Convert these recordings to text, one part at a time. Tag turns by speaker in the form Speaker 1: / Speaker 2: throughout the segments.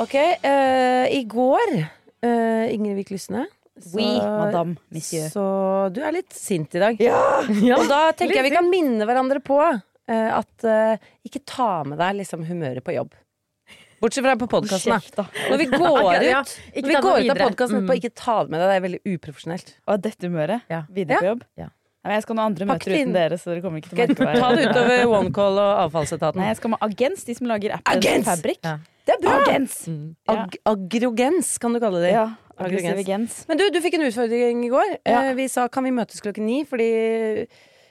Speaker 1: Ok, eh, i går, uh, Ingrid Vik Lysne så-
Speaker 2: Oui, madame, monsieur.
Speaker 1: Så du er litt sint i dag.
Speaker 2: Ja!
Speaker 1: Og da tenker jeg vi kan minne hverandre på eh, at eh, ikke ta med deg liksom humøret på jobb. Bortsett fra på podkasten,
Speaker 2: da.
Speaker 1: Når vi går
Speaker 2: ja.
Speaker 1: ut,
Speaker 2: Ikke
Speaker 1: når vi
Speaker 2: ta det
Speaker 1: går ut av
Speaker 2: videre.
Speaker 1: podkasten etterpå,
Speaker 2: Mm.
Speaker 1: ikke ta det med deg. Det er veldig uprofesjonelt.
Speaker 2: Og dette humøret
Speaker 1: Ja.
Speaker 2: videre på jobb?
Speaker 1: Ja.
Speaker 2: Nei, jeg skal ha noen andre
Speaker 1: Pakk
Speaker 2: møter
Speaker 1: det inn.
Speaker 2: uten dere, så dere kommer ikke til å merke hva jeg
Speaker 1: ta det utover OneCall og avfallsetaten.
Speaker 2: Nei, jeg skal med Agens, de som lager appen! Fabric.
Speaker 1: Ja.
Speaker 2: Det er bra! Agens!
Speaker 1: Mm. Ag agrogens, kan du kalle det.
Speaker 2: Ja,
Speaker 1: Agrogens. Men du, du fikk en utfordring i går.
Speaker 2: Ja.
Speaker 1: Eh, Vi sa kan vi møtes klokken ni, fordi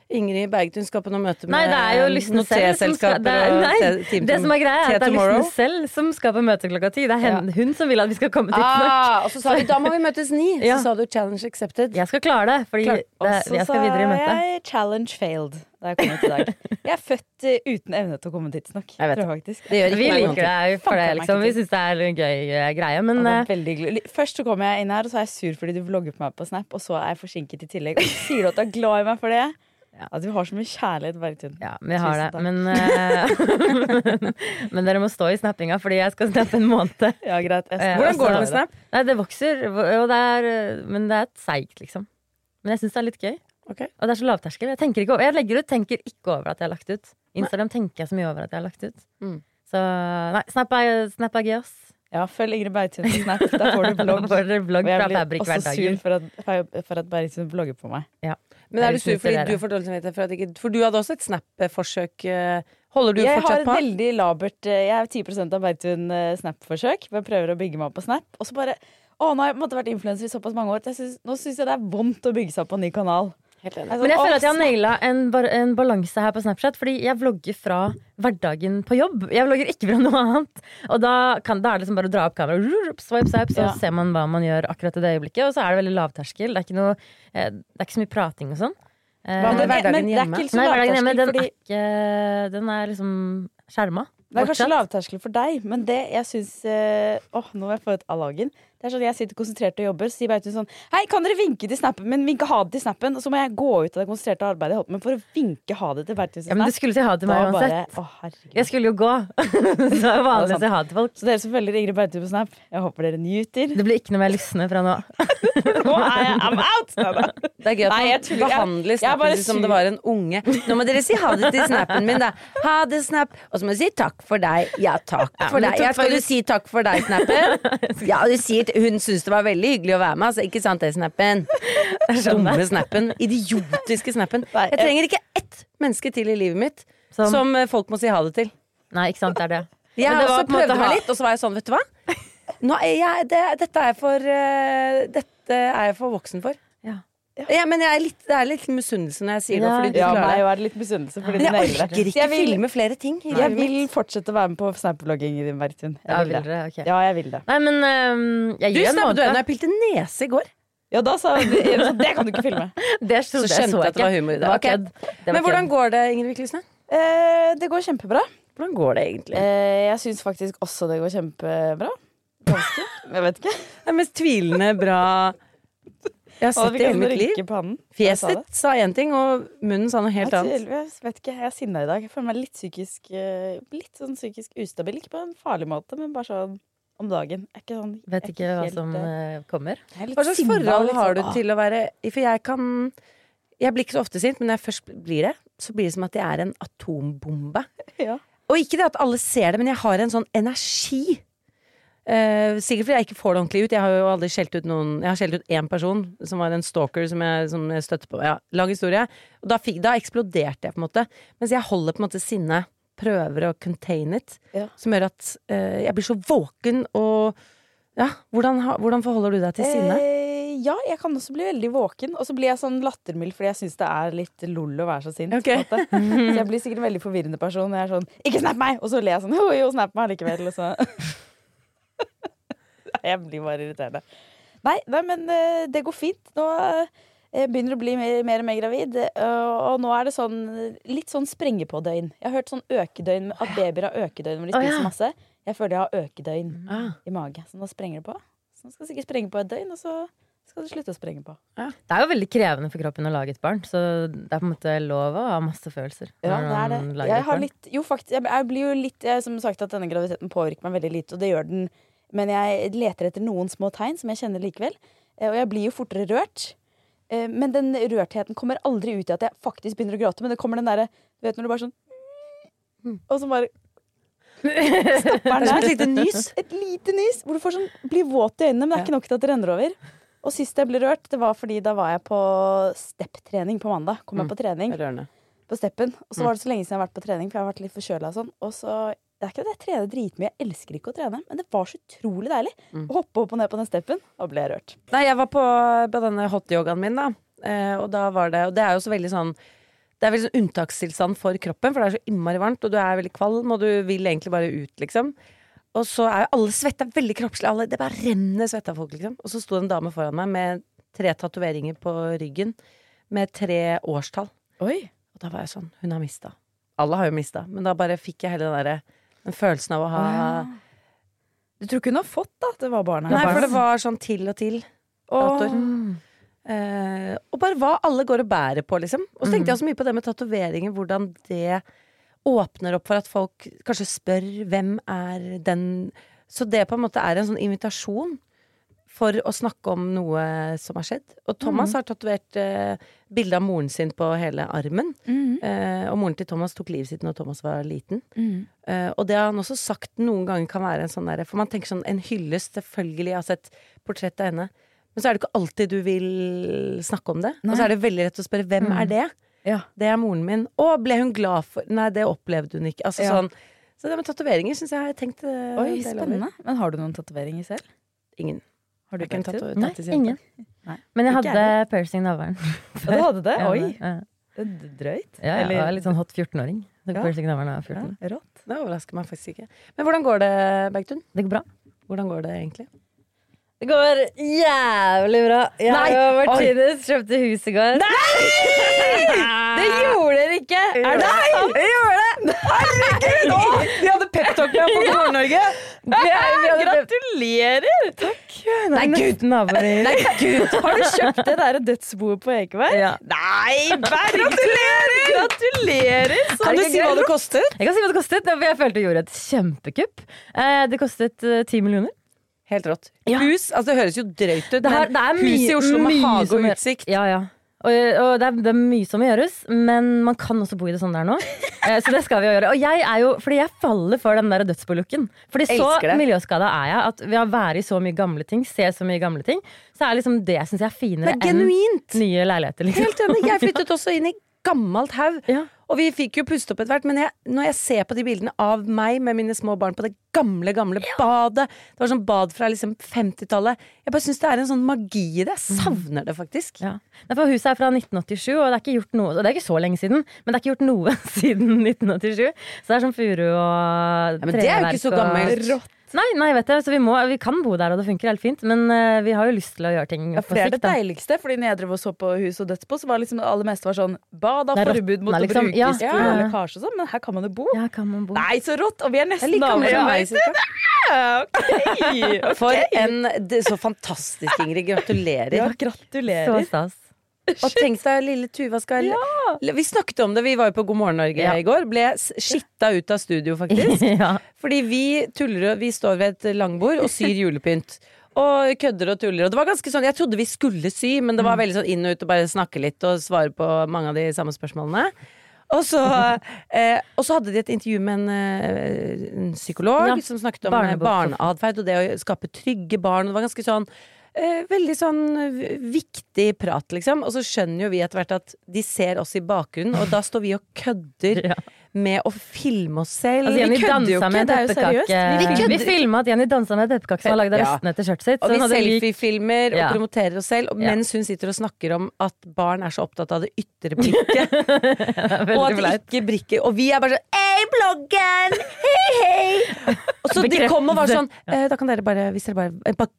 Speaker 1: Ingrid Bergtun skal på noe møte med
Speaker 3: Nei, det er jo lystne selv som skal det, er- nei,
Speaker 1: te-
Speaker 3: det som er greia, er at det er lystne selv som skal på møte klokka ti. Det er hen, hun som vil at vi skal komme tidsnok.
Speaker 1: Ah, og så sa vi da må vi møtes ni.
Speaker 3: Ja.
Speaker 1: Så sa du challenge accepted.
Speaker 3: Jeg skal klare det, fordi
Speaker 1: Klar.
Speaker 3: det, jeg skal videre i
Speaker 2: sa jeg challenge failed da jeg kom ut i dag. Jeg er født eh, uten evne til å komme tidsnok.
Speaker 1: Jeg vet
Speaker 2: jeg faktisk.
Speaker 1: Det
Speaker 3: Vi liker deg for det, liksom. Vi syns det er en gøy eh, greie. Men
Speaker 2: veldig. Først så kom jeg inn her, og så er jeg sur fordi du vlogger på meg på Snap, og så er jeg forsinket i tillegg. Og så sier du at du er glad i meg for det. At vi har så mye kjærlighet, Bergtun.
Speaker 3: ja, vi har det. Men, uh, men dere må stå i snappinga, fordi jeg skal snappe en måned.
Speaker 2: Ja, greit.
Speaker 1: Hvordan går det med Snap?
Speaker 3: Nei, det vokser, og det er, men det er seigt, liksom. Men jeg syns det er litt gøy.
Speaker 1: Okay.
Speaker 3: Og det er så lavterskel. Jeg, tenker ikke over, jeg legger ut, tenker ikke over at jeg har lagt ut. Instagram tenker jeg så mye over at jeg har lagt ut.
Speaker 1: Mm.
Speaker 3: Så nei, Snap er, snap er gøy, ass.
Speaker 2: Ja, følg Ingrid Bergtun på Snap. Der får du blogg.
Speaker 3: Får blogg
Speaker 2: Og jeg blir også sur for at, for at Bergtun blogger på meg.
Speaker 1: Men er du sur fordi du får dårlig samvittighet for at ikke For du hadde også et Snap-forsøk. eh, Holder du
Speaker 2: Jeg har et veldig labert eh, Jeg er 10 av Bergtun eh. Jeg prøver å bygge meg opp på Snap. Og så bare Å, nå har jeg på en måte vært influenser i såpass mange år. at Jeg nå syns jeg det er vondt å bygge seg opp på en ny kanal.
Speaker 1: Helt enig.
Speaker 3: Men jeg føler at jeg har naila en, bar- en balanse her på Snapchat, fordi jeg vlogger fra hverdagen på jobb. Jeg vlogger ikke fra noe annet. Og da, kan, da er det liksom bare å dra opp kameraet, swipe, swipe, så
Speaker 2: Ja.
Speaker 3: ser man hva man gjør akkurat i det øyeblikket. Og så er det veldig lavterskel. Det er ikke, noe, eh, det er ikke så mye prating og sånn. Eh,
Speaker 1: Hva med
Speaker 2: Men det-
Speaker 1: hverdagen
Speaker 2: er
Speaker 1: hjemme?
Speaker 3: Nei, hverdagen hjemme, den er, ikke, den er liksom skjerma.
Speaker 2: Det er kanskje lavterskel for deg, men det jeg syns Åh, nå må jeg få ut allagen. Det er sånn Jeg sitter konsentrert og jobber, så sier Bautun sånn Hei, kan dere vinke til snappen min? Vinke ha det til snappen. Og så må jeg gå ut av det konsentrerte arbeidet jeg holdt på med for å vinke ha det til Bautun.
Speaker 3: Ja, men du skulle si ha det til meg uansett.
Speaker 2: bare, å.
Speaker 3: Jeg skulle jo gå. så det er vanlig å si ha det til folk.
Speaker 2: Så dere som følger Ingrid Bautun på Snap, jeg håper dere nyter.
Speaker 3: Det blir ikke noe mer lysne fra nå.
Speaker 2: Nå er jeg I'm out!
Speaker 1: Det er gøy at
Speaker 2: Nei, jeg
Speaker 1: man. Behandler
Speaker 2: er
Speaker 1: snappen som det var en unge. Nå må dere si ha det til snappen min, da. Ha det, snap. Og så må du si takk for deg. Ja, takk for
Speaker 3: ja,
Speaker 1: deg. Ja, skal du si takk for deg, snappen? Ja, du sier hun syns det var veldig hyggelig å være med, altså. Ikke sant det, snappen? Dumme snappen. Idiotiske snappen. Jeg trenger ikke ett menneske til i livet mitt
Speaker 3: Som-
Speaker 1: som eh, folk må si ha det til.
Speaker 3: Nei, ikke sant, det er det.
Speaker 1: Jeg
Speaker 3: har
Speaker 1: også prøvd meg litt, og så var jeg sånn, vet du hva? Nå er jeg, det, dette er for uh, Dette er jeg for voksen for.
Speaker 3: Ja.
Speaker 1: Ja, men jeg er litt, det er litt misunnelse når jeg sier det, fordi du
Speaker 2: Ja, meg
Speaker 1: klarer det.
Speaker 2: er det litt misunnelse fordi
Speaker 1: Men jeg
Speaker 2: det.
Speaker 1: orker
Speaker 2: Så
Speaker 1: ikke
Speaker 2: jeg vil,
Speaker 1: filme flere ting. i
Speaker 2: jeg vil fortsette å være med på Snap-blogging i din Bertun.
Speaker 3: Ja,
Speaker 2: Jeg vil
Speaker 3: vil
Speaker 2: det.
Speaker 3: dere? Ok.
Speaker 2: Ja, jeg vil det.
Speaker 3: Nei, men um, jeg
Speaker 1: Du
Speaker 3: en
Speaker 1: snappet jo
Speaker 3: måned.
Speaker 1: jeg pilte nese i går.
Speaker 2: Ja, da sa du så det kan du ikke filme.
Speaker 3: Det
Speaker 1: Så
Speaker 3: trodde jeg
Speaker 1: skjønte
Speaker 3: så
Speaker 1: jeg at det var humor i det.
Speaker 3: Det var
Speaker 1: Ok.
Speaker 3: kødd. Det
Speaker 1: Men hvordan går det, Ingrid Wikløsne?
Speaker 2: Eh, det går kjempebra.
Speaker 1: Hvordan går det egentlig?
Speaker 2: Eh, jeg syns faktisk også det går kjempebra. Ganske. Jeg vet ikke.
Speaker 1: Det er mest tvilende bra jeg har sett det i hele mitt liv. Fjeset sa én ting, og munnen sa noe helt
Speaker 2: Jeg,
Speaker 1: annet.
Speaker 2: jeg vet ikke, jeg er sinna i dag. Jeg føler meg litt psykisk eh, Litt sånn psykisk ustabil. Ikke på en farlig måte, men bare sånn om dagen. Ikke sånn
Speaker 3: Vet
Speaker 2: ikke,
Speaker 3: ikke hva
Speaker 2: helt,
Speaker 3: som
Speaker 2: eh,
Speaker 3: øh, kommer.
Speaker 2: er
Speaker 1: Hva slags forhold
Speaker 2: litt
Speaker 1: har du
Speaker 2: ah.
Speaker 1: til å være For jeg kan Jeg blir ikke så ofte sint, men når jeg først blir det, så blir det som at jeg er en atombombe.
Speaker 2: Ja.
Speaker 1: Og ikke det at alle ser det, men jeg har en sånn energi. Eh, sikkert fordi jeg ikke får det ordentlig ut. Jeg har jo aldri skjelt ut noen Jeg har skjelt ut én person, som var en stalker som jeg, som jeg støtte på. Ja, lang historie. Og da, da eksploderte jeg, på en måte. Mens jeg holder på en måte sinnet. Prøver å contain it.
Speaker 2: Ja.
Speaker 1: Som gjør at uh, jeg blir så våken og Ja, hvordan, hvordan forholder du deg til sinne?
Speaker 2: Eh, ja, jeg kan også bli veldig våken. Og så blir jeg sånn lattermild fordi jeg syns det er litt lol å være så sint. Okay. Så jeg blir sikkert en veldig forvirrende person. Jeg er sånn 'ikke snap meg!' Og så ler jeg sånn 'jo, jo, snap meg likevel'. Og så Jeg blir bare irriterende. Nei, nei men eh, det går fint. Nå eh, begynner du å bli mer, mer og mer gravid. eh, Og nå er det sånn litt sånn sprenge på-døgn. Jeg har hørt sånn økedøgn, at babyer har økedøgn når de spiser masse. Jeg føler jeg har økedøgn
Speaker 1: Ah.
Speaker 2: i mage, så nå sprenger det på. Så nå skal det sikkert sprenge på et døgn, og så skal du slutte å sprenge på.
Speaker 3: Det er jo veldig krevende for kroppen å lage et barn, så det er på en måte lov å ha masse følelser.
Speaker 2: Ja, det er det. Jeg har litt Jo, faktisk. Jeg, jeg blir jo litt jeg, Som sagt at denne graviditeten påvirker meg veldig lite, og det gjør den. Men jeg leter etter noen små tegn som jeg kjenner likevel. Eh, Og jeg blir jo fortere rørt. Eh, Men den rørtheten kommer aldri ut i at jeg faktisk begynner å gråte. Men det kommer den derre Du vet når du bare sånn Og så bare stopper den der.
Speaker 1: et lite nys.
Speaker 2: Et lite nys hvor du får sånn, blir våt i øynene, men det er ikke nok til at det renner over. Og sist jeg ble rørt, det var fordi da var jeg på stepptrening på mandag. Kom jeg på trening
Speaker 1: Rørende.
Speaker 2: på steppen. Og så var det så lenge siden jeg har vært på trening, for jeg har vært litt forkjøla og sånn. Og så det er ikke at jeg trener dritmye, jeg elsker ikke å trene, men det var så utrolig deilig å hoppe opp og ned på den steppen. Da ble jeg rørt.
Speaker 1: Nei, jeg var på, på denne hot-yogaen min, da. Eh, og da var det Og det er jo så veldig sånn Det er veldig sånn unntakstilstand for kroppen, for det er så innmari varmt, og du er veldig kvalm, og du vil egentlig bare ut, liksom. Og så er jo alle svette er veldig kroppslige. Alle, det bare renner svette av folk, liksom. Og så sto det en dame foran meg med tre tatoveringer på ryggen med tre årstall.
Speaker 2: Oi.
Speaker 1: Og da var jeg sånn Hun har mista. Alle har jo mista, men da bare fikk jeg hele den derre den følelsen av å ha
Speaker 2: Du tror ikke hun har fått da, at det var barna?
Speaker 1: Nei, for det var sånn til og til. Datoer. Eh, og bare hva alle går og bærer på, liksom. Og så tenkte jeg også mye på det med tatoveringer, hvordan det åpner opp for at folk kanskje spør hvem er den Så det på en måte er en sånn invitasjon for å snakke om noe som har skjedd. Og Thomas har tatovert eh, bilde av moren sin på hele armen. Eh, og moren til Thomas tok livet sitt når Thomas var liten. Eh, og det har han også sagt noen ganger kan være en sånn derre For man tenker sånn en hyllest, selvfølgelig. Jeg har sett portrett av henne. Men så er det ikke alltid du vil snakke om det. Og så er det veldig lett å spørre hvem er det?
Speaker 2: Ja.
Speaker 1: Det er moren min. Å, ble hun glad for Nei, det opplevde hun ikke. Altså
Speaker 2: Ja.
Speaker 1: sånn Så det med tatoveringer syns jeg har jeg tenkt eh,
Speaker 2: Oi, spennende. Men har du noen tatoveringer selv?
Speaker 1: Ingen.
Speaker 2: Har du
Speaker 1: ikke en
Speaker 2: Bertil?
Speaker 3: Nei, ingen.
Speaker 2: Nei.
Speaker 3: Men jeg hadde piercing i navlen.
Speaker 2: Ja, du hadde det? Oi,
Speaker 3: ja.
Speaker 2: det er drøyt.
Speaker 3: Ja, jeg var litt sånn hot 14-åring.
Speaker 2: Ja.
Speaker 3: Piercing i navlen da 14.
Speaker 2: Ja, rått.
Speaker 1: Det overrasker meg faktisk ikke. Men hvordan går det, Bergtun?
Speaker 3: Det går bra.
Speaker 1: Hvordan går det egentlig?
Speaker 3: Det går jævlig bra. Jeg
Speaker 1: Nei!
Speaker 3: og Martinus kjøpte hus i går. Nei!
Speaker 2: Det gjorde dere ikke! Er det sant?
Speaker 3: Vi gjorde det!
Speaker 2: Herregud! Å, vi hadde peptalk med på Nord-Norge! Gratulerer! Takk.
Speaker 3: Nei, gud! Naboer
Speaker 2: Nei, gud! Har du kjøpt det der dødsboet på Ekeberg?
Speaker 3: Ja.
Speaker 2: Nei, Gratulerer! Gratulerer! Så
Speaker 1: Kan du si hva det kostet?
Speaker 3: Jeg kan si hva det kostet. Jeg følte jeg gjorde et kjempekupp. Eh, Det kostet eh, ti millioner.
Speaker 1: Helt rått.
Speaker 3: Ja.
Speaker 1: Hus, altså det høres jo drøyt ut,
Speaker 3: Det, har,
Speaker 1: men hus i Oslo med hage og utsikt.
Speaker 3: Ja, ja. Og, og det, er, det er mye som må gjøres, men man kan også bo i det sånn der nå. Eh, Så det skal vi jo gjøre. Og jeg er jo, fordi jeg faller for den der dødsbolooken. Fordi så miljøskada er jeg at ved å være i så mye gamle ting, se så mye gamle ting, så er liksom det syns jeg er finere
Speaker 1: er
Speaker 3: enn nye leiligheter. Liksom.
Speaker 1: Helt enig. Jeg flyttet også inn i gammelt haug.
Speaker 3: Ja.
Speaker 1: Og vi fikk jo puste opp etter hvert, men jeg, når jeg ser på de bildene av meg med mine små barn på det gamle, gamle badet Det var sånn bad fra liksom 50-tallet. Jeg bare syns det er en sånn magi i det. Jeg savner det faktisk.
Speaker 3: Ja. For Huset er fra 1987, og det er ikke gjort noe Og det er ikke så lenge siden, men det er ikke gjort noe siden 1987. Så det er sånn furu og
Speaker 1: men det er jo ikke så
Speaker 3: gammelt. og-
Speaker 1: gammelt.
Speaker 3: Nei, nei, vet jeg, så vi, må, vi kan bo der, og det funker helt fint. Men uh, vi har jo lyst til å gjøre ting
Speaker 2: Ja,
Speaker 3: på
Speaker 2: sikt. det er det deiligste. Fordi når jeg drev og så på Hus og dødsbo, så var liksom det aller meste var sånn Bad har forbud mot
Speaker 3: liksom.
Speaker 2: å bruke
Speaker 3: Ja. Ja.
Speaker 2: lekkasje og sånn, men her kan man jo bo.
Speaker 3: Ja, kan man bo.
Speaker 2: Nei, så rått! Og vi er nesten naboer.
Speaker 1: som meg, cirka.
Speaker 2: Ja, ok.
Speaker 1: For en det, Så fantastisk, Ingrid. Gratulerer.
Speaker 2: Ja,
Speaker 3: Så
Speaker 2: gratulerer.
Speaker 3: stas.
Speaker 1: Og tenk deg, lille Tuva skal Vi snakket om det, vi var jo på God morgen Norge
Speaker 3: Ja.
Speaker 1: i går. Ble skitta ut av studio, faktisk.
Speaker 3: ja.
Speaker 1: Fordi vi tuller og Vi står ved et langbord og syr julepynt. Og kødder og tuller. Og det var ganske sånn Jeg trodde vi skulle sy, men det var veldig sånn inn og ut og bare snakke litt og svare på mange av de samme spørsmålene. Og så, eh, og så hadde de et intervju med en, eh, en psykolog
Speaker 3: Ja,
Speaker 1: som snakket om barneatferd og det å skape trygge barn. Det var ganske sånn eh, Veldig sånn viktig prat, liksom. Og så skjønner jo vi etter hvert at de ser oss i bakgrunnen, og da står vi og kødder
Speaker 3: Ja.
Speaker 1: Med å filme oss selv.
Speaker 3: Altså,
Speaker 2: vi kødder jo ikke, det er jo seriøst.
Speaker 1: Vi
Speaker 3: Vi, filma at Jenny dansa med en pepperkake som var lagd av restene etter skjørtet sitt.
Speaker 1: og vi selfiefilmer og promoterer oss selv, mens hun sitter og snakker om at barn er så opptatt av det ytre blikket. Og at de ikke brikker Og vi er bare sånn Hei, bloggen! Hei, hei! Og så de kom og var sånn eh, Da kan dere bare Hvis dere bare eh, bak-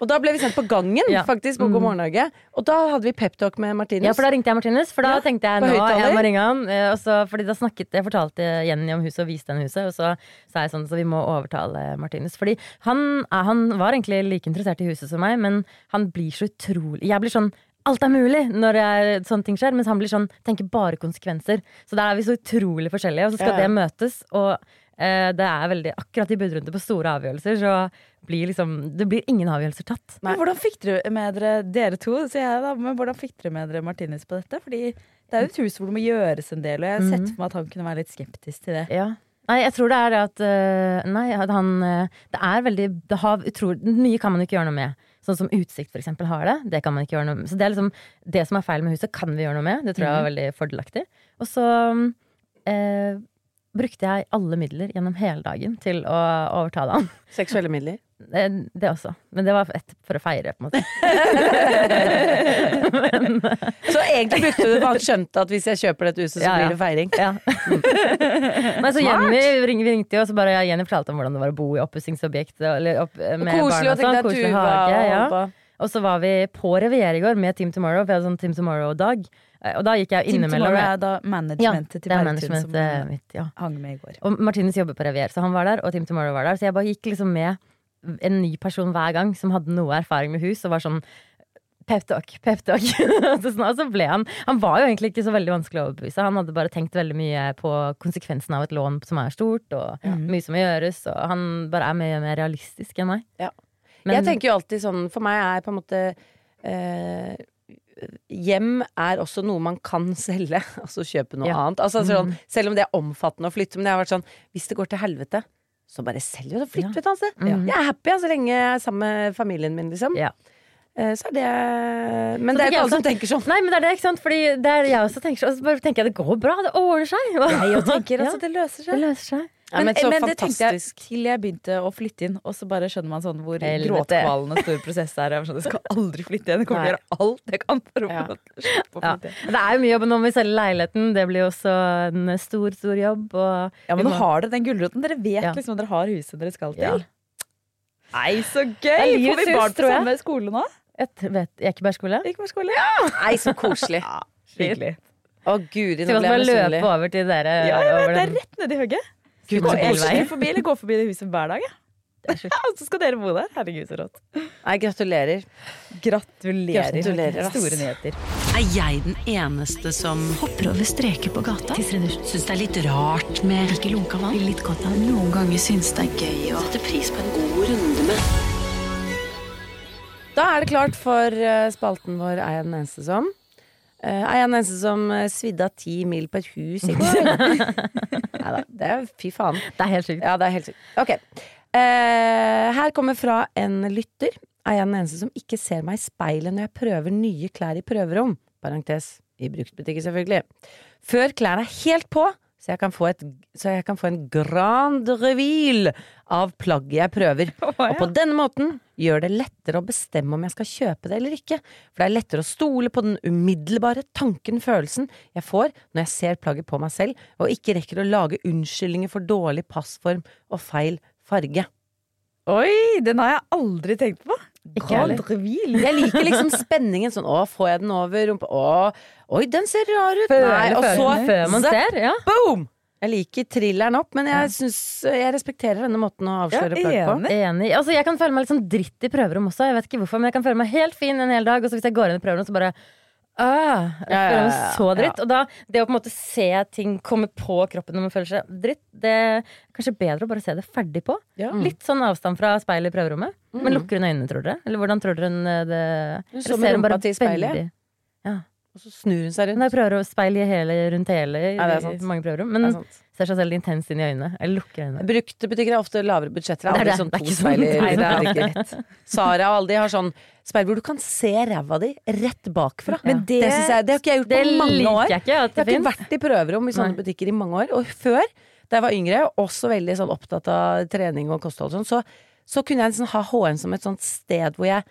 Speaker 1: Og da ble vi sendt på gangen,
Speaker 3: Ja.
Speaker 1: faktisk, på God morgen Norge. Og da hadde vi peptalk med Martinus.
Speaker 3: Ja, for da ringte jeg Martinus, for da
Speaker 1: Ja,
Speaker 3: tenkte jeg nå jeg må ringe han. eh, Og så, fordi da snakket jeg fortalte Jenny om huset og viste henne huset, og så sa jeg sånn så vi må overtale Martinus. Fordi han, er- han var egentlig like interessert i huset som meg, men han blir så utrolig Jeg blir sånn Alt er mulig når jeg, sånne ting skjer, mens han blir sånn tenker bare konsekvenser. Så der er vi så utrolig forskjellige, og så skal
Speaker 1: Ja,
Speaker 3: det møtes. Og eh, det er veldig akkurat i budrunde på store avgjørelser, så blir liksom Det blir ingen avgjørelser tatt.
Speaker 2: Men hvordan fikk dere med dere dere to, sier jeg da, men hvordan fikk dere med dere Martinus på dette? Fordi det er jo et hus hvor det må gjøres en del, og jeg har sett
Speaker 3: Mhm.
Speaker 2: for meg at han kunne være litt skeptisk til det.
Speaker 3: Ja. Nei, jeg tror det er det at øh, Nei, at han øh, Det er veldig det har, utrolig, Mye kan man ikke gjøre noe med. Sånn som Utsikt for eksempel har det. Det kan man ikke gjøre noe med. Så det er liksom Det som er feil med huset, kan vi gjøre noe med. Det tror jeg var veldig fordelaktig. Og så eh, brukte jeg alle midler gjennom hele dagen til å overtale han.
Speaker 1: Seksuelle midler.
Speaker 3: Det, Det også. Men det var et, for å feire, på en måte.
Speaker 1: Så egentlig brukte du det, for han skjønte at hvis jeg kjøper dette huset, så
Speaker 3: Ja, ja.
Speaker 1: blir det feiring.
Speaker 3: Ja. Nei, så Jenny ring, vi ringte jo, og så bare Jenny fortalte om hvordan det var å bo i oppussingsobjekt. Opp,
Speaker 1: Koselig å
Speaker 3: sånn,
Speaker 1: tenke deg
Speaker 3: koselig
Speaker 1: Tuva
Speaker 3: hage,
Speaker 1: og
Speaker 3: ja. Så var vi på Revier i går med Team Tomorrow. Vi hadde sånn Team Tomorrow-dag. Eh, Og da gikk jeg
Speaker 2: Team
Speaker 3: innimellom
Speaker 2: Tomorrow er da managementet til
Speaker 3: er
Speaker 2: Bergtun som eh,
Speaker 3: mitt, ja.
Speaker 2: hang med i går.
Speaker 3: Og Martinus jobber på Revier, så han var der, og Team Tomorrow var der. Så jeg bare gikk liksom med en ny person hver gang som hadde noe erfaring med hus, og var sånn Peptalk, peptalk. og så sånn- og så ble han Han var jo egentlig ikke så veldig vanskelig å overbevise. Han hadde bare tenkt veldig mye på konsekvensen av et lån som er stort, og mye som må gjøres, og han bare er mye mer realistisk enn meg.
Speaker 1: Ja.
Speaker 3: Men-
Speaker 1: jeg tenker jo alltid sånn For meg er på en måte eh, Hjem er også noe man kan selge, altså kjøpe noe
Speaker 3: Ja. Mm.
Speaker 1: annet. Altså, sånn, selv om det er omfattende å flytte. Men det har vært sånn Hvis det går til helvete, så bare selg det og flytt
Speaker 3: Ja.
Speaker 1: et annet sted.
Speaker 3: Mhm.
Speaker 1: Jeg er happy så så lenge jeg er sammen med familien min, liksom.
Speaker 3: Ja.
Speaker 1: Eh, Så er det Men
Speaker 3: Så
Speaker 1: det er ikke alle som tenker sånn.
Speaker 3: Nei, men det er det, ikke sant? Fordi det er jeg også tenker, sånn. og så bare tenker jeg det går bra, det ordner seg.
Speaker 2: Jeg jo tenker
Speaker 3: Ja,
Speaker 2: altså, det løser seg.
Speaker 3: det løser seg.
Speaker 1: Ja, men men,
Speaker 2: men det tenkte jeg til jeg begynte å flytte inn, og så bare skjønner man sånn hvor gråtkvalende stor prosess det er. Jeg sånn, jeg skal aldri flytte igjen. Jeg kommer til å gjøre alt jeg kan for å
Speaker 1: Ja.
Speaker 2: få
Speaker 3: Ja. Det er jo mye jobb nå med å selge leiligheten. Det blir jo også en stor, stor jobb. Og
Speaker 2: Ja, men nå har dere den gulroten. Dere vet
Speaker 3: Ja.
Speaker 2: liksom dere har huset dere skal til. Nei, så gøy! Får vi barn på samme skole nå?
Speaker 3: Jeg vet Ekebergskole?
Speaker 2: Ekebergskole. Ja.
Speaker 1: Nei, så koselig.
Speaker 2: Hyggelig.
Speaker 1: Å, guri,
Speaker 3: Skal
Speaker 1: nå
Speaker 3: vi bare løpe over til dere?
Speaker 2: Ja,
Speaker 3: ja,
Speaker 2: det er rett nedi hugget.
Speaker 3: Gud, så
Speaker 2: jeg forbi, eller går forbi det huset hver dag. jeg. Og så skal dere bo der. Herregud, så rått.
Speaker 1: Nei, gratulerer.
Speaker 2: Gratulerer.
Speaker 1: Gratulerer.
Speaker 2: Store nyheter.
Speaker 4: Er jeg den eneste som hopper over streker på gata? Syns det er litt rart med ikke lunka vann? Litt godt av Noen ganger syns det er gøy å sette pris på en god runde med
Speaker 1: Da er det klart for eh, spalten vår Er jeg den eneste som? Eh, er jeg den eneste som eh, svidde av ti mil på et hus i går? Neida, det er fy faen.
Speaker 3: Det er helt sykt.
Speaker 1: Ja, det er helt sykt. Ok. Uh, her kommer fra en lytter. Er jeg den eneste som ikke ser meg i speilet når jeg prøver nye klær i prøverom? Parentes. I bruktbutikker, selvfølgelig. Før klærne er helt på, så jeg kan få, et, så jeg kan få en grand reveal av plagget jeg prøver. Og på denne måten gjør det lettere å bestemme om jeg skal kjøpe det eller ikke. For det er lettere å stole på den umiddelbare tanken, følelsen, jeg får når jeg ser plagget på meg selv, og ikke rekker å lage unnskyldninger for dårlig passform og feil farge.
Speaker 2: Oi, den har jeg aldri tenkt på.
Speaker 3: Ikke heller.
Speaker 1: Jeg liker liksom spenningen sånn, å, får jeg den over rumpa? Å, oi, den ser rar ut.
Speaker 3: Føle
Speaker 1: Nei, og så
Speaker 3: før man ser. Ja.
Speaker 1: boom! Jeg liker thrilleren opp, men jeg synes, jeg respekterer denne måten å avsløre
Speaker 2: Ja,
Speaker 1: plagg på.
Speaker 2: enig.
Speaker 3: Enig. Altså, jeg kan føle meg litt sånn dritt i prøverom også. Jeg vet ikke hvorfor, men jeg kan føle meg helt fin en hel dag, og så hvis jeg går inn i prøverom, så bare øh, jeg
Speaker 1: Ja,
Speaker 3: føler meg så dritt.
Speaker 1: ja.
Speaker 3: Og da, det å på en måte se ting komme på kroppen når man føler seg dritt, det er kanskje bedre å bare se det ferdig på.
Speaker 1: Ja.
Speaker 3: Litt sånn avstand fra speilet i prøverommet. Men lukker hun øynene, tror dere? Eller hvordan tror dere hun eh, det
Speaker 1: Hun så med
Speaker 3: ser hun
Speaker 1: rumpa
Speaker 3: bare
Speaker 1: til speilet.
Speaker 3: veldig- Ja.
Speaker 1: Og så snur hun seg rundt.
Speaker 3: Jeg prøver å speile hele, rundt hele i,
Speaker 1: Ja, det er sant.
Speaker 3: i mange prøverom.
Speaker 1: Det
Speaker 3: Men
Speaker 1: er sant.
Speaker 3: Ser seg selv intenst inn i øynene. Eller lukker øynene.
Speaker 1: Brukte butikker har ofte lavere budsjetter. Det
Speaker 3: Det
Speaker 1: er
Speaker 3: det.
Speaker 1: sånn
Speaker 3: Det er ikke sånn
Speaker 1: det er ikke Sara og alle de har sånn speil hvor du kan se ræva di rett bakfra.
Speaker 3: Men
Speaker 1: det, det, jeg, det har ikke jeg gjort på mange år.
Speaker 3: jeg ikke
Speaker 1: Jeg har ikke vært i prøverom i sånne
Speaker 3: Nei.
Speaker 1: butikker i mange år. Og før, da jeg var yngre, også veldig sånn opptatt av trening og kosthold og sånn, så, så kunne jeg liksom ha HN som et sånt sted hvor jeg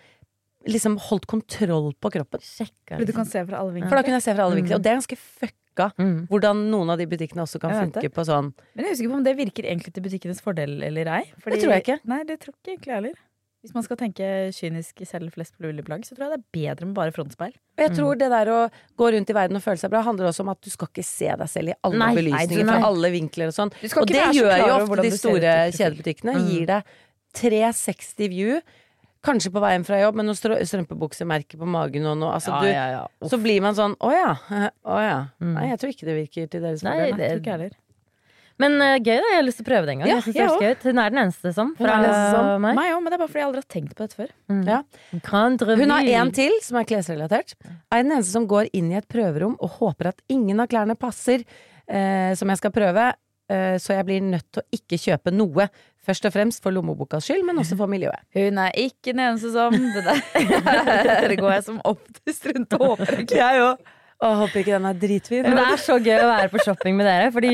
Speaker 1: liksom holdt kontroll på kroppen.
Speaker 3: Sjekka.
Speaker 2: For du kan se fra alle
Speaker 1: For da kunne jeg se fra alle vinkler. Og det er ganske fucka
Speaker 3: Mm.
Speaker 1: hvordan noen av de butikkene også kan funke på sånn
Speaker 2: Men jeg er usikker på om det virker egentlig til butikkenes fordel eller ei.
Speaker 1: Det tror jeg ikke.
Speaker 2: Nei, det tror ikke egentlig jeg heller. Hvis man skal tenke kynisk selge flest mulig plagg, så tror jeg det er bedre med bare frontspeil.
Speaker 1: Og jeg tror det der å gå rundt i verden og føle seg bra, handler også om at du skal ikke se deg selv i alle
Speaker 3: Nei,
Speaker 1: belysninger
Speaker 3: nei.
Speaker 1: fra alle vinkler og sånn. Og det gjør jo ofte de store
Speaker 2: i
Speaker 1: kjedebutikkene.
Speaker 3: Mm.
Speaker 1: Gir deg 360 view, kanskje på veien fra jobb, men noen strø- strømpebuksemerker på magen og noe. Altså, du, så blir man sånn å ja, å ja.
Speaker 3: Mm.
Speaker 1: Nei, jeg tror ikke det virker til deres fordel.
Speaker 3: Det-
Speaker 2: tror ikke heller.
Speaker 3: Men uh, gøy, da. Jeg har lyst til å prøve det en gang.
Speaker 1: Ja,
Speaker 3: jeg synes det er gøy. Hun er den eneste som. Fra
Speaker 1: den eneste som.
Speaker 3: meg.
Speaker 2: Meg også, men det er bare fordi jeg aldri har tenkt på dette før.
Speaker 3: Mm.
Speaker 1: Ja. Hun har en til som er klesrelatert. Er den eneste som går inn i et prøverom og håper at ingen av klærne passer eh, som jeg skal prøve, så jeg blir nødt til å ikke kjøpe noe. Først og fremst for lommebokas skyld, men også for miljøet.
Speaker 2: Hun er ikke den eneste som Det der Det går jeg som oftest rundt og håper. ikke.
Speaker 1: Jeg òg. Håper ikke den er dritfin.
Speaker 3: Men det er så gøy å være på shopping med dere. Fordi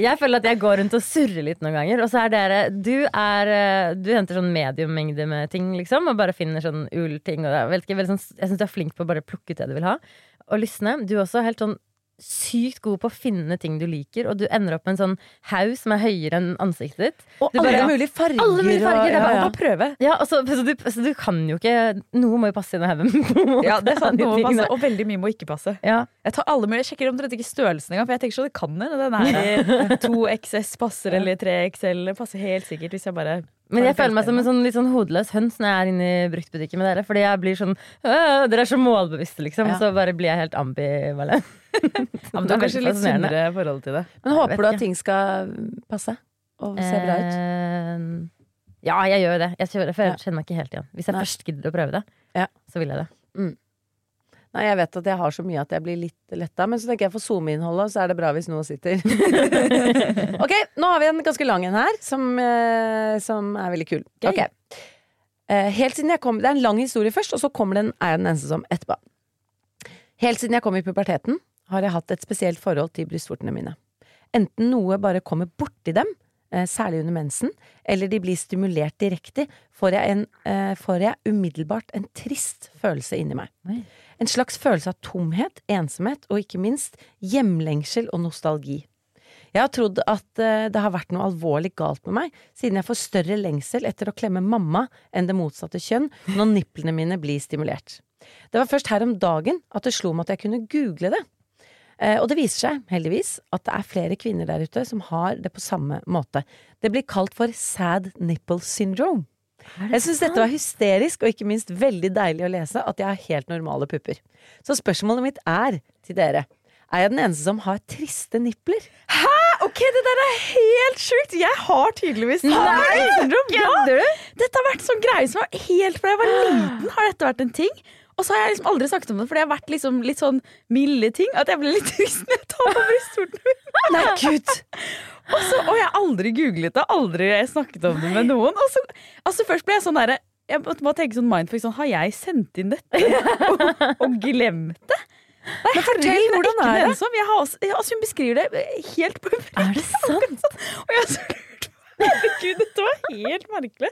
Speaker 3: jeg føler at jeg går rundt og surrer litt noen ganger. Og så er dere Du er eh, Du henter sånn mediummengde med ting, liksom. Og bare finner sånn ullting. Og er veldig sånn, jeg syns du er flink på å bare plukke ut det du vil ha. Og lysne. Du er også helt sånn sykt god på å finne ting du liker, og du ender opp med en sånn haug som er høyere enn ansiktet ditt.
Speaker 1: Og
Speaker 3: Du
Speaker 1: alle
Speaker 3: bare-
Speaker 1: mulige farger.
Speaker 3: Alle mulige farger, det er bare
Speaker 1: ja,
Speaker 3: å prøve. Ja, så, så, du, så du kan jo ikke Noe må jo passe inn i haugen.
Speaker 2: Ja, det er sant, noe må passe, og veldig mye må ikke passe.
Speaker 3: Ja.
Speaker 2: Jeg tar alle mulige, jeg sjekker omtrent ikke størrelsen engang, for jeg tenker så det kan hende. Den er 2XS passer, eller 3XL passer helt sikkert, hvis jeg bare
Speaker 3: Men jeg føler meg som en sånn, litt sånn hodeløs høns når jeg er inne i bruktbutikken med dere. Fordi jeg blir sånn Dere er så målbevisste, liksom.
Speaker 1: Ja.
Speaker 3: Så bare blir jeg helt ambivalent.
Speaker 2: ja, men Du har kanskje litt sunnere forhold til det.
Speaker 1: Men håper du at
Speaker 3: ikke.
Speaker 1: ting skal passe og se bra ut?
Speaker 3: Eh, ja, jeg gjør det. Jeg jeg kjenner meg ikke helt igjen. Hvis jeg
Speaker 1: Nei.
Speaker 3: først gidder å prøve det,
Speaker 1: Ja.
Speaker 3: så vil jeg det.
Speaker 1: Nei, jeg vet at jeg har så mye at jeg blir litt letta, men så tenker jeg for SoMe-innholdet så er det bra hvis noe sitter. ok, nå har vi en ganske lang en her, som, eh, som er veldig kul.
Speaker 2: Okay.
Speaker 1: Ok. Eh, helt siden jeg kom Det er en lang historie først, og så kommer den, er jeg den eneste som etterpå. Helt siden jeg kom i puberteten, har jeg hatt et spesielt forhold til brystvortene mine. Enten noe bare kommer borti dem, eh, særlig under mensen, eller de blir stimulert direkte, får jeg, en, får jeg umiddelbart en trist følelse inni meg. En slags følelse av tomhet, ensomhet og ikke minst hjemlengsel og nostalgi. Jeg har trodd at eh, det har vært noe alvorlig galt med meg, siden jeg får større lengsel etter å klemme mamma enn det motsatte kjønn når nipplene mine blir stimulert. Det var først her om dagen at det slo meg at jeg kunne google det. Eh, Og det viser seg, heldigvis, at det er flere kvinner der ute som har det på samme måte. Det blir kalt for sad nipple syndrome. Jeg syns dette var hysterisk, og ikke minst veldig deilig å lese at jeg har helt normale pupper. Så spørsmålet mitt er til dere. Er jeg den eneste som har triste nipler?
Speaker 2: Ok, det der er helt sjukt! Jeg har tydeligvis syndrom. Ja, dette har vært sånn greie som var helt fra jeg var liten, har dette vært en ting. Og så har jeg liksom aldri snakket om det, for det har vært liksom litt sånn milde ting. At jeg blir litt trist når jeg tar på brystvorten.
Speaker 1: Nei, gud!
Speaker 2: Og, så, og jeg har aldri googlet det, aldri snakket om det med noen. Og så, altså først ble jeg sånn derre Jeg måtte bare tenke sånn mindfuck sånn Har jeg sendt inn dette og, og glemt det? Nei,
Speaker 1: Men fortell, hvordan
Speaker 2: det
Speaker 1: er det?
Speaker 2: Ensom. Jeg har også, jeg, altså, hun beskriver det helt på
Speaker 3: Er det sant?
Speaker 2: Og jeg har så lurt på Herregud, dette var helt merkelig.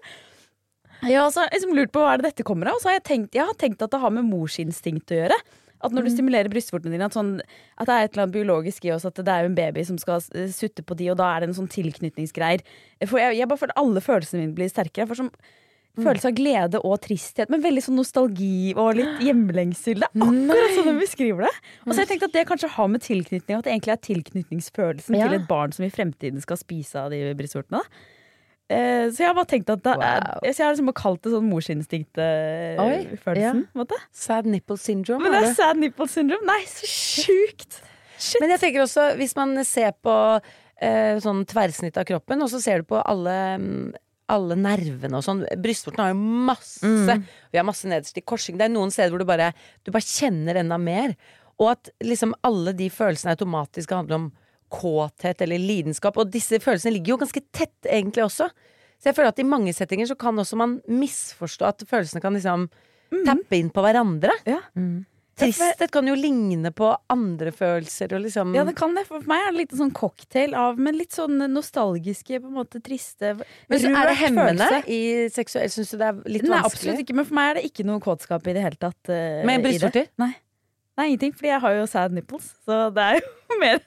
Speaker 2: Jeg har altså, liksom lurt på hva er det dette kommer av, og så har jeg tenkt, jeg har tenkt at det har med morsinstinkt å gjøre. At når du stimulerer brystvortene dine, at, sånn, at det er et eller annet biologisk i oss, at det er jo en baby som skal eh, sutte på de, og da er det en sånn tilknytningsgreier. For jeg, jeg bare føler alle følelsene mine blir sterkere. For som mm. følelse av glede og tristhet, men veldig sånn nostalgi og litt hjemlengsel. Det er akkurat sånn de beskriver det. Og så har jeg tenkt at det kanskje har med tilknytning At det egentlig er tilknytningsfølelsen
Speaker 3: Ja.
Speaker 2: til et barn som i fremtiden skal spise av de brystvortene. da. Eh, så jeg har bare tenkt at det er,
Speaker 3: Wow.
Speaker 2: Så jeg har liksom bare kalt det sånn
Speaker 1: Oi,
Speaker 2: morsinnstinkt-følelsen. Ja.
Speaker 1: Sad nipple syndrome.
Speaker 2: Men
Speaker 1: er
Speaker 2: det
Speaker 1: det?
Speaker 2: er sad nipple syndrome. Nei, så sjukt! Shit.
Speaker 1: Men jeg tenker også, hvis man ser på eh, sånn tverrsnitt av kroppen, og så ser du på alle, mm, alle nervene og sånn. Brystvorten har jo masse.
Speaker 3: Mm.
Speaker 1: Vi har masse nederst i korsing. Det er noen steder hvor du bare, du bare kjenner enda mer. Og at liksom alle de følelsene automatisk handler om kåthet eller lidenskap. Og disse følelsene ligger jo ganske tett egentlig også. Så jeg føler at i mange settinger så kan også man misforstå at følelsene kan liksom tappe inn på hverandre.
Speaker 2: Ja.
Speaker 1: Tristhet kan jo ligne på andre følelser og liksom
Speaker 2: Ja, det kan det. For meg er det litt sånn cocktail av Men litt sånn nostalgiske, på en måte triste
Speaker 1: Men så er det hemmende i seksuell Syns du det er litt
Speaker 2: Nei,
Speaker 1: vanskelig?
Speaker 2: absolutt ikke. Men for meg er det ikke noe kåtskap i det hele tatt. Uh,
Speaker 1: Med brystvorter?
Speaker 2: Nei. Nei, ingenting. Fordi jeg har jo sad nipples. Så det er jo mer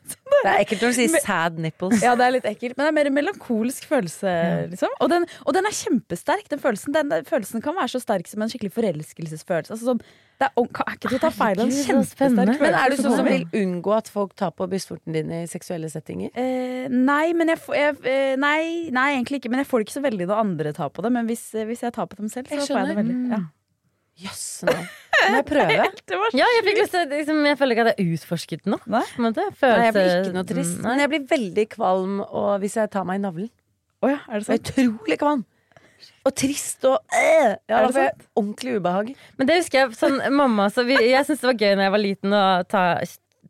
Speaker 1: Det er ekkelt når du sier sad nipples.
Speaker 2: Ja, det er litt ekkelt. Men det er mer en melankolsk følelse, liksom. Og den, og den er kjempesterk, den følelsen. Den, den følelsen kan være så sterk som en skikkelig forelskelsesfølelse. Altså sånn, det er, er ikke til å ta feil av
Speaker 3: så
Speaker 1: Men er du sånn som vil unngå at folk tar på brystvorten din i seksuelle settinger?
Speaker 2: Eh, nei, men jeg, får- jeg eh, nei, nei, egentlig ikke. Men jeg får det ikke så veldig når andre tar på det. Men hvis, eh, hvis jeg tar på dem selv, så
Speaker 1: Jeg
Speaker 2: får jeg det veldig. Ja.
Speaker 1: Jøss, nå må jeg prøve.
Speaker 2: Det var
Speaker 3: Ja, jeg fikk lyst til liksom, Jeg føler ikke at jeg har utforsket nok.
Speaker 2: Nei.
Speaker 3: En.
Speaker 1: Nei, jeg blir ikke noe trist.
Speaker 3: Mm, Nei.
Speaker 1: Men jeg blir veldig kvalm og hvis jeg tar meg i navlen.
Speaker 2: Oh, ja, er det
Speaker 1: Jeg er
Speaker 2: sant?
Speaker 1: utrolig kvalm. Og trist og øh, Ja,
Speaker 2: Er det
Speaker 1: sant? ordentlig ubehag.
Speaker 3: Men det husker jeg sånn mamma så vi, Jeg syntes det var gøy når jeg var liten å ta,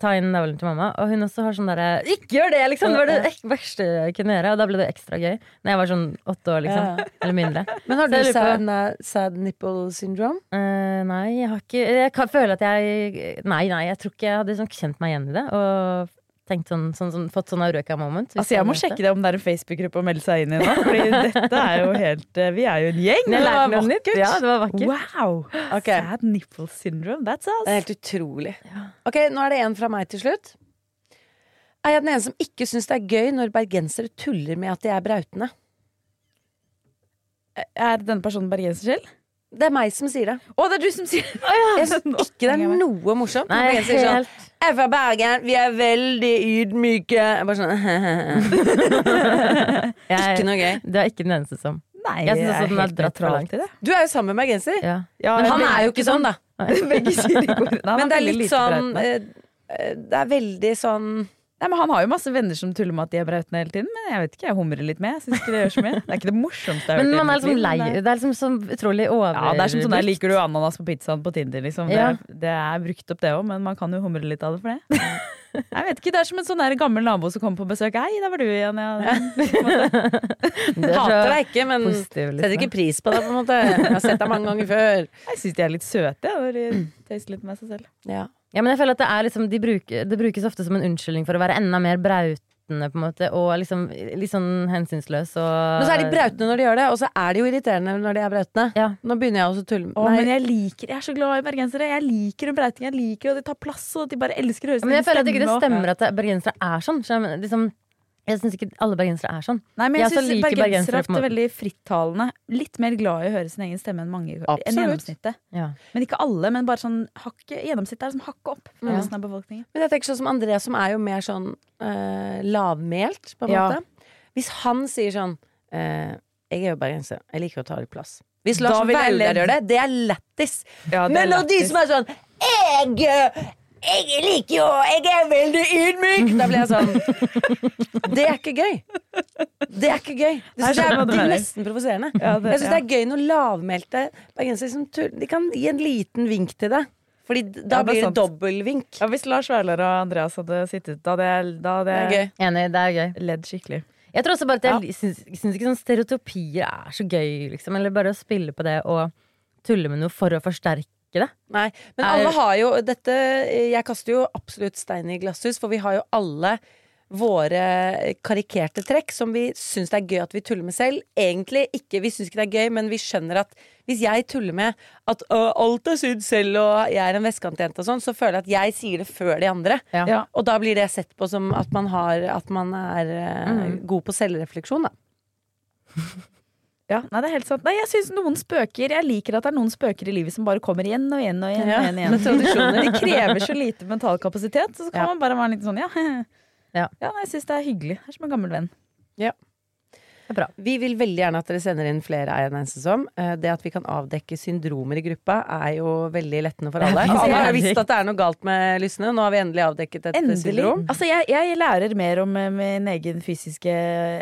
Speaker 3: ta inn navlen til mamma. Og hun også har sånn derre Ikke gjør det! liksom Det var det verste jeg kunne gjøre. Og da ble det ekstra gøy. Når jeg var sånn åtte år, liksom.
Speaker 1: Ja.
Speaker 3: Eller mindre.
Speaker 1: Men har du sad, sad nipple syndrome?
Speaker 3: Uh, nei, jeg har ikke Jeg kan føle at jeg Nei, nei, jeg tror ikke jeg hadde sånn kjent meg igjen i det. Og tenkt sånn, sånn, sånn fått sånn eureka moment.
Speaker 2: Altså, jeg må sjekke det om det er en Facebook-gruppe å melde seg inn i nå. Fordi dette er jo helt eh, Vi er jo en gjeng. Det var vakkert.
Speaker 3: Ja, det var vakkert.
Speaker 2: Wow!
Speaker 1: Okay.
Speaker 2: Sad nipple syndrome. That's us.
Speaker 1: Det er helt utrolig. Ok, nå er det en fra meg til slutt. Er jeg den ene som ikke syns det er gøy når bergensere tuller med at de er brautende?
Speaker 2: Er denne personen bergenser selv?
Speaker 1: Det er meg som sier det.
Speaker 2: Å, det er du som sier det!
Speaker 1: Jeg syns ikke det er noe morsomt.
Speaker 3: Nei,
Speaker 1: jeg sier sånn, Jeg er fra Bergen, vi er veldig ydmyke. Jeg bare sånn Ikke noe gøy.
Speaker 3: Du er ikke den eneste som
Speaker 2: Nei,
Speaker 3: Jeg synes også den er dratt for langt.
Speaker 1: Du er jo sammen med bergenser.
Speaker 3: ja.
Speaker 2: Ja,
Speaker 1: Men han er jo ikke sånn, da.
Speaker 2: Begge sier det går.
Speaker 1: Men det er litt sånn eh, eh, Det er veldig sånn
Speaker 2: Nei, men Han har jo masse venner som tuller med at de er brautende hele tiden. Men jeg vet ikke, jeg humrer litt med. Jeg synes ikke Det gjør så mye Det er ikke det morsomste jeg har
Speaker 3: Men
Speaker 2: hørt Men
Speaker 3: man er liksom lei.
Speaker 2: det er-
Speaker 3: liksom sånn utrolig overbrukt.
Speaker 2: Ja, det er som sånn der, Liker du ananas på pizzaen på Tinder? Liksom. Det, er, det er brukt opp, det òg, men man kan jo humre litt av det for det. Jeg vet ikke, Det er som en sånn der gammel nabo som kommer på besøk. Hei, der var du igjen. Ja.
Speaker 3: Er
Speaker 1: Hater deg ikke, men
Speaker 3: positiv, liksom.
Speaker 1: setter ikke pris på det, på en måte. Jeg har sett deg mange ganger før.
Speaker 2: Jeg syns de er litt søte. Jeg, når de tøyser litt med seg selv.
Speaker 1: Ja.
Speaker 3: Ja, men jeg føler at det er liksom de bruker, Det brukes ofte som en unnskyldning for å være enda mer brautende, på en måte, og liksom litt sånn hensynsløs og
Speaker 1: Men så er de brautende når de gjør det, og så er de jo irriterende når de er brautende.
Speaker 3: Ja.
Speaker 1: Nå begynner jeg også å tulle.
Speaker 2: Å, men jeg liker Jeg er så glad i bergensere. Jeg liker en brauting. Jeg liker at de tar plass, og at de bare elsker å høre
Speaker 3: Ja, Men jeg føler at ikke det stemmer at bergensere er sånn. Så liksom, jeg syns ikke alle bergensere er sånn.
Speaker 2: Nei, men jeg,
Speaker 3: Jeg syns
Speaker 2: synes bergensere
Speaker 3: bergensere
Speaker 2: er veldig frittalende. Litt mer glad i å høre sin egen stemme enn mange enn gjennomsnittet.
Speaker 3: Ja.
Speaker 2: Men ikke alle, men bare sånn hakket, gjennomsnittet er som hakket opp for
Speaker 1: Ja.
Speaker 2: av befolkningen.
Speaker 1: Men jeg tenker sånn som André, som er jo mer sånn eh, lavmælt, på en
Speaker 2: Ja.
Speaker 1: måte. Hvis han sier sånn eh, Jeg er jo bergenser, jeg liker å ta litt plass. Hvis Lars Vaular gjør det, det er lættis.
Speaker 2: Ja,
Speaker 1: Men når de som er sånn Jeg, jeg liker jo Jeg er veldig ydmyk! Da blir jeg sånn Det er ikke gøy. Det er ikke gøy. Det
Speaker 2: Jeg
Speaker 1: synes jeg
Speaker 2: skjønner
Speaker 1: er, det er nesten provoserende.
Speaker 2: Ja,
Speaker 1: Jeg syns det er gøy når lavmælte bergensere som tuller De kan gi en liten vink til deg. Fordi da
Speaker 2: Ja,
Speaker 1: blir det dobbeltvink.
Speaker 2: Ja, hvis Lars Vaular og Andreas hadde sittet, da hadde jeg, da hadde
Speaker 1: Det er
Speaker 2: jeg
Speaker 1: gøy.
Speaker 3: Enig, det er gøy.
Speaker 2: ledd skikkelig.
Speaker 3: Jeg tror også bare at jeg syns, syns ikke sånn stereotypier er så gøy, liksom. Eller bare å spille på det og tulle med noe for å forsterke det.
Speaker 1: Nei, men
Speaker 3: Er-
Speaker 1: alle har jo dette Jeg kaster jo absolutt stein i glasshus, for vi har jo alle våre karikerte trekk som vi syns det er gøy at vi tuller med selv. Egentlig ikke, vi syns ikke det er gøy, men vi skjønner at hvis jeg tuller med at alt er sydd selv og jeg er en vestkantjente og sånn, så føler jeg at jeg sier det før de andre.
Speaker 3: Ja.
Speaker 2: Ja.
Speaker 1: Og da blir det sett på som at man, har, at man er mm. god på selvrefleksjon, da.
Speaker 2: Ja, nei, det er helt sant. Nei, jeg synes noen spøker Jeg liker at det er noen spøker i livet som bare kommer igjen og igjen og igjen.
Speaker 1: Ja,
Speaker 2: og igjen, igjen.
Speaker 1: med tradisjoner.
Speaker 2: De krever så lite mental kapasitet, så, så kan
Speaker 1: Ja.
Speaker 2: man bare være litt sånn ja.
Speaker 3: Ja.
Speaker 2: ja nei, jeg syns det er hyggelig. Det er som en gammel venn.
Speaker 3: Bra.
Speaker 1: Vi vil veldig gjerne at dere sender inn flere av en sesong. Eh, Det at vi kan avdekke syndromer i gruppa, er jo veldig lettende for alle. Alle har visst at det er noe galt med lysene. Nå har vi endelig avdekket et
Speaker 2: Endelig.
Speaker 1: syndrom.
Speaker 2: Altså, jeg, jeg lærer mer om eh, min egen fysiske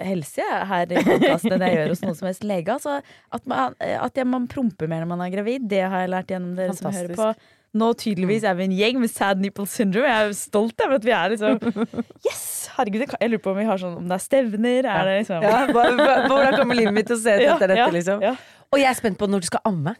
Speaker 2: helse her i podkasten enn jeg gjør hos noen som helst lege. Altså, at man, at jeg, man promper mer når man er gravid, det har jeg lært gjennom dere som hører på. Nå tydeligvis er vi en gjeng med sad nipple syndrome. Jeg er stolt over at vi er liksom Yes! Herregud, jeg lurer på om vi har sånn Om det er stevner, er det liksom
Speaker 1: Ja, Hvordan kommer livet mitt til å se ut etter dette, liksom?
Speaker 2: ja.
Speaker 1: Og jeg er spent på når du skal amme.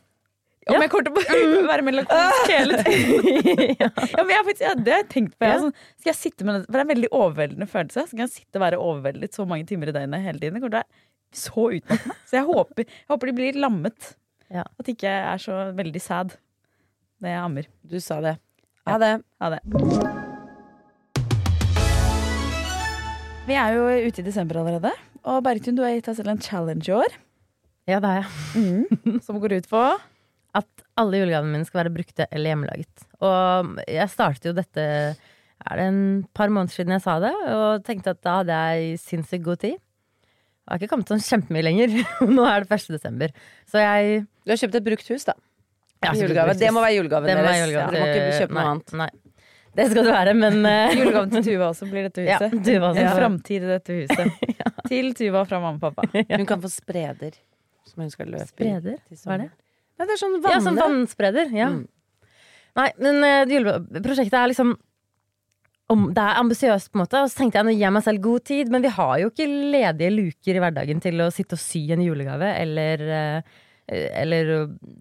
Speaker 2: Om jeg kommer til å være melankolsk hele tiden. ja, men jeg har faktisk, ja, det har jeg tenkt på. Jeg, er sånn, skal jeg sitte med det, for det er en veldig overveldende følelse. Skal jeg sitte og være overveldet så mange timer i døgnet hele tiden? Det kommer til å være så utmattende. Så jeg håper, jeg håper de blir lammet.
Speaker 3: Ja.
Speaker 2: At ikke jeg er så veldig sad jeg ammer.
Speaker 1: Du sa det. Ha det.
Speaker 2: Ha det. Vi er jo ute i desember allerede. Og Bergtun, du har gitt deg selv en challenge i år.
Speaker 3: Ja, det har jeg.
Speaker 2: Som går ut på
Speaker 3: At alle julegavene mine skal være brukte eller hjemmelaget. Og jeg startet jo dette er det en par måneder siden jeg sa det, og tenkte at da hadde jeg sinnssykt god tid. Jeg har ikke kommet sånn kjempemye lenger. Nå er det 1. desember. Så jeg
Speaker 1: Du har kjøpt et brukt hus, da.
Speaker 3: Ja,
Speaker 1: Julegave. Det må være julegaven
Speaker 3: Det
Speaker 1: deres.
Speaker 3: være julegave
Speaker 1: Ja, dere må ikke
Speaker 3: kjøpe
Speaker 1: kjøpe noe annet.
Speaker 3: Nei. Det skal det være, men uh...
Speaker 2: julegaven til Tuva også, blir dette
Speaker 3: Ja,
Speaker 2: huset.
Speaker 3: Tuva også.
Speaker 2: En framtid i dette huset. Til Tuva fra mamma og pappa.
Speaker 1: Hun kan få spreder som hun skal løpe i.
Speaker 3: Spreder?
Speaker 1: til
Speaker 3: Hva er det?
Speaker 1: Nei, det er sånn
Speaker 3: Ja, som vannspreder. Ja.
Speaker 1: Mm.
Speaker 3: Nei, men uh, prosjektet er liksom om, Det er ambisiøst, på en måte. Og så tenkte jeg nå gir jeg meg selv god tid, men vi har jo ikke ledige luker i hverdagen til å sitte og sy en julegave eller eh, eller å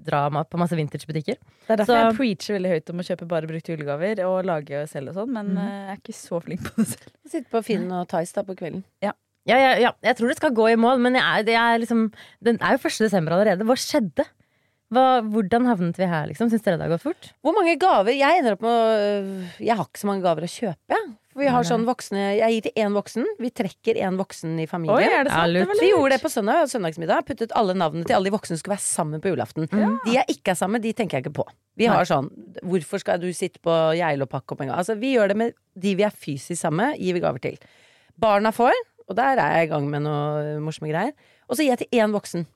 Speaker 3: dra på masse vintagebutikker.
Speaker 2: Det er derfor
Speaker 3: Så-
Speaker 2: jeg preacher veldig høyt om å kjøpe bare brukte julegaver og lage og selge og sånn, men eh, jeg er ikke så flink på det selv.
Speaker 1: Sitte på Finn og Tice da på kvelden.
Speaker 3: Ja, ja, ja, jeg tror det skal gå i mål, men jeg er, det er liksom, den er jo 1. desember allerede. Hva skjedde? Hva, hvordan havnet vi her, liksom? Syns dere det har gått fort?
Speaker 1: Hvor mange gaver? Jeg ender opp med å øh, Jeg har ikke så mange gaver å kjøpe. jeg. For vi har sånn voksne Jeg gir til én voksen. Vi trekker én voksen i familien.
Speaker 2: Oi, er det sant?
Speaker 3: Ja,
Speaker 2: Det
Speaker 1: Vi gjorde det på søndag. Søndagsmiddag. Puttet alle navnene til alle de voksne som skulle være sammen på julaften. De jeg ikke er sammen med, de tenker jeg ikke på. Vi har sånn Hvorfor skal du sitte på Geilo og pakke opp en gang? Altså, vi gjør det med de vi er fysisk sammen med, gir vi gaver til. Barna får, og der er jeg i gang med noe morsomme greier. Og så gir jeg til én voksen.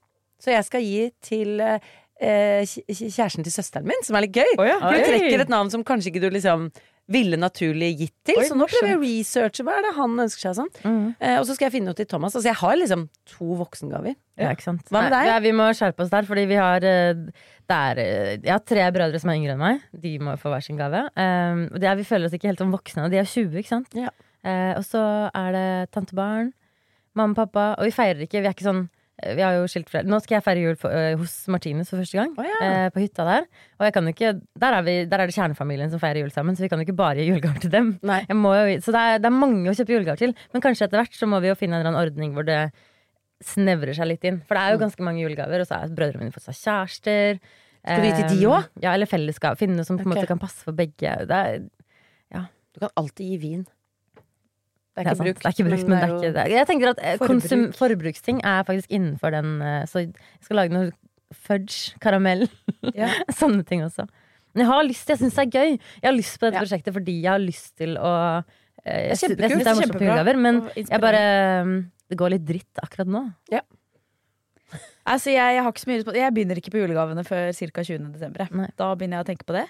Speaker 1: Så jeg skal gi til eh, kjæresten til søsteren min, som er litt gøy.
Speaker 2: Oh, ja.
Speaker 1: For du trekker et navn som kanskje ikke du liksom ville naturlig gitt til.
Speaker 2: Oi,
Speaker 1: så nå prøver jeg å researche hva er det han ønsker seg sånn. Eh, og så skal jeg finne noe til Thomas. Altså jeg har liksom to voksengaver.
Speaker 3: Ja, ikke sant?
Speaker 1: Hva med deg?
Speaker 3: Nei, vi må skjerpe oss der, fordi vi har eh, det er, eh, Jeg har tre brødre som er yngre enn meg. De må få hver sin gave. Um, og det er, vi føler oss ikke helt som voksne. De er 20, ikke sant?
Speaker 1: Ja.
Speaker 3: Eh, og så er det tantebarn, mamma og pappa. Og vi feirer ikke. Vi er ikke sånn vi har jo skilt flere. Nå skal jeg feire jul på, eh, hos Martinus for første gang.
Speaker 1: Oh, ja.
Speaker 3: eh, på hytta der. Og jeg kan jo ikke, der, er vi, der er det kjernefamilien som feirer jul sammen, så vi kan jo ikke bare gi julegaver til dem.
Speaker 1: Nei.
Speaker 3: Jeg må jo, så det er, det er mange å kjøpe julegaver til. Men kanskje etter hvert så må vi jo finne en eller annen ordning hvor det snevrer seg litt inn. For det er jo
Speaker 1: Mm.
Speaker 3: ganske mange julegaver, og så er brødrene mine fått seg kjærester.
Speaker 1: Skal du gi til de òg?
Speaker 3: Ja, eller fellesskap. Finne noe som på en
Speaker 1: Ok.
Speaker 3: måte kan passe for begge. Er,
Speaker 1: Du kan alltid gi vin. Det
Speaker 3: det er, brukt, det er ikke brukt, men det er ikke det. Jeg tenker at eh,
Speaker 2: Forbruk.
Speaker 3: konsum, forbruksting er faktisk innenfor den, eh, så jeg skal lage noe fudge, karamell,
Speaker 2: Ja.
Speaker 3: sånne ting også. Men jeg har lyst, jeg syns det er gøy. Jeg har lyst på dette
Speaker 1: Ja.
Speaker 3: prosjektet fordi jeg har lyst til å eh, Jeg, jeg syns det er morsomt med julegaver, men jeg bare mm, Det går litt dritt akkurat nå.
Speaker 2: Altså, jeg, jeg har ikke så mye Jeg begynner ikke på julegavene før ca. 20. desember. Da begynner jeg å tenke på det.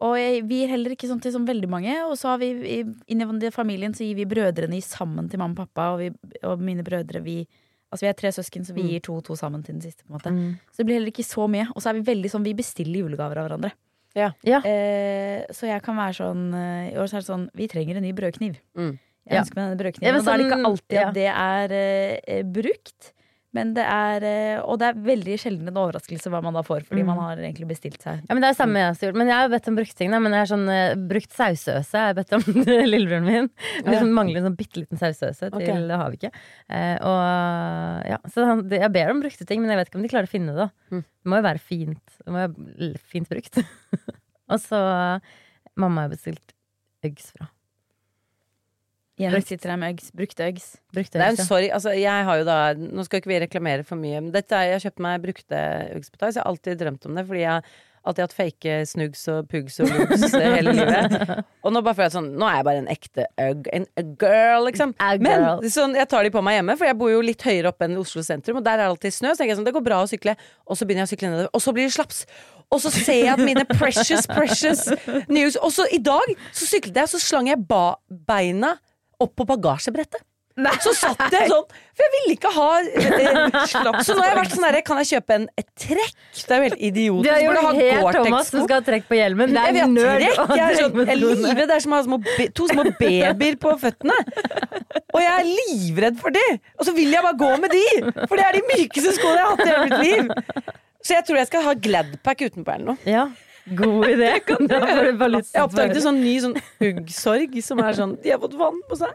Speaker 2: Og vi gir heller ikke sånn til sånn veldig mange. Og så har vi i- inni familien så gir vi brødrene sammen til mamma og pappa. Og, vi, og mine brødre vi Altså vi er tre søsken, så vi
Speaker 1: Mm.
Speaker 2: gir to og to sammen til den siste. på en måte
Speaker 3: Mm.
Speaker 2: Så det blir heller ikke så mye. Og så er vi veldig sånn Vi bestiller julegaver av hverandre.
Speaker 1: Ja.
Speaker 3: Ja.
Speaker 2: Eh, så jeg kan være sånn eh, I år så er det sånn Vi trenger en ny brødkniv.
Speaker 1: Mm.
Speaker 2: Jeg
Speaker 3: Ja.
Speaker 2: ønsker meg denne
Speaker 3: Ja,
Speaker 2: brødkniven.
Speaker 3: men
Speaker 2: og da er det ikke
Speaker 3: sånn-
Speaker 2: alltid
Speaker 3: ja.
Speaker 2: at det er eh, brukt. Men det er eh, Og det er veldig sjelden en overraskelse hva man da får, fordi
Speaker 3: Mm.
Speaker 2: man har egentlig bestilt seg.
Speaker 3: Ja, men Det er samme jeg har gjort. Men jeg har bedt om brukt ting. Da, men jeg har sånn uh, brukt sausøse. Jeg har bedt om lillebroren min. Det ja. mangler en sånn bitte liten sausøse
Speaker 1: Ok.
Speaker 3: Til det har vi ikke. Uh, og ja, Så han, jeg ber om brukte ting, men jeg vet ikke om de klarer å finne det.
Speaker 1: Mm.
Speaker 3: Det må jo være fint. Det må jo være fint brukt. og så Mamma har bestilt Uggs fra. Brukt.
Speaker 2: sitter her med Uggs, brukte Uggs.
Speaker 3: Brukte
Speaker 1: er
Speaker 3: Uggs,
Speaker 1: sorry, altså jeg har jo da Nå skal ikke vi reklamere for mye, men dette er, jeg har kjøpt meg brukte Uggs på Tice. Jeg har alltid drømt om det, fordi jeg alltid hatt fake snugs og pugs og lugs hele livet. Og nå bare føler jeg sånn Nå er jeg bare en ekte Ugg. En girl, liksom. Men sånn, jeg tar de på meg hjemme, for jeg bor jo litt høyere oppe enn Oslo sentrum, og der er det alltid snø. Så tenker jeg sånn, det går bra å sykle. Og så begynner jeg å sykle nedover, og så blir det slaps. Og så ser jeg at mine precious, precious news Og så i dag så syklet jeg, så slang jeg ba beina opp på bagasjebrettet. Så satt jeg sånn, for jeg ville ikke ha eh, Så nå har jeg vært sånn herre, kan jeg kjøpe en, et trekk? Det er jo helt idiotisk.
Speaker 3: Du er jo helt Thomas som skal ha trekk på hjelmen. Det er nerd.
Speaker 1: trekk. Jeg er, sånn, jeg er livredd. Det er som å ha små, to små babyer på føttene. Og jeg er livredd for de! Og så vil jeg bare gå med de! For det er de mykeste skoene jeg har hatt i hele mitt liv. Så jeg tror jeg skal ha Gladpack utenpå eller noe.
Speaker 3: Ja, god idé. Bare lyst til
Speaker 1: Jeg oppdaget en sånn ny sånn uggsorg som er sånn De har fått vann på seg.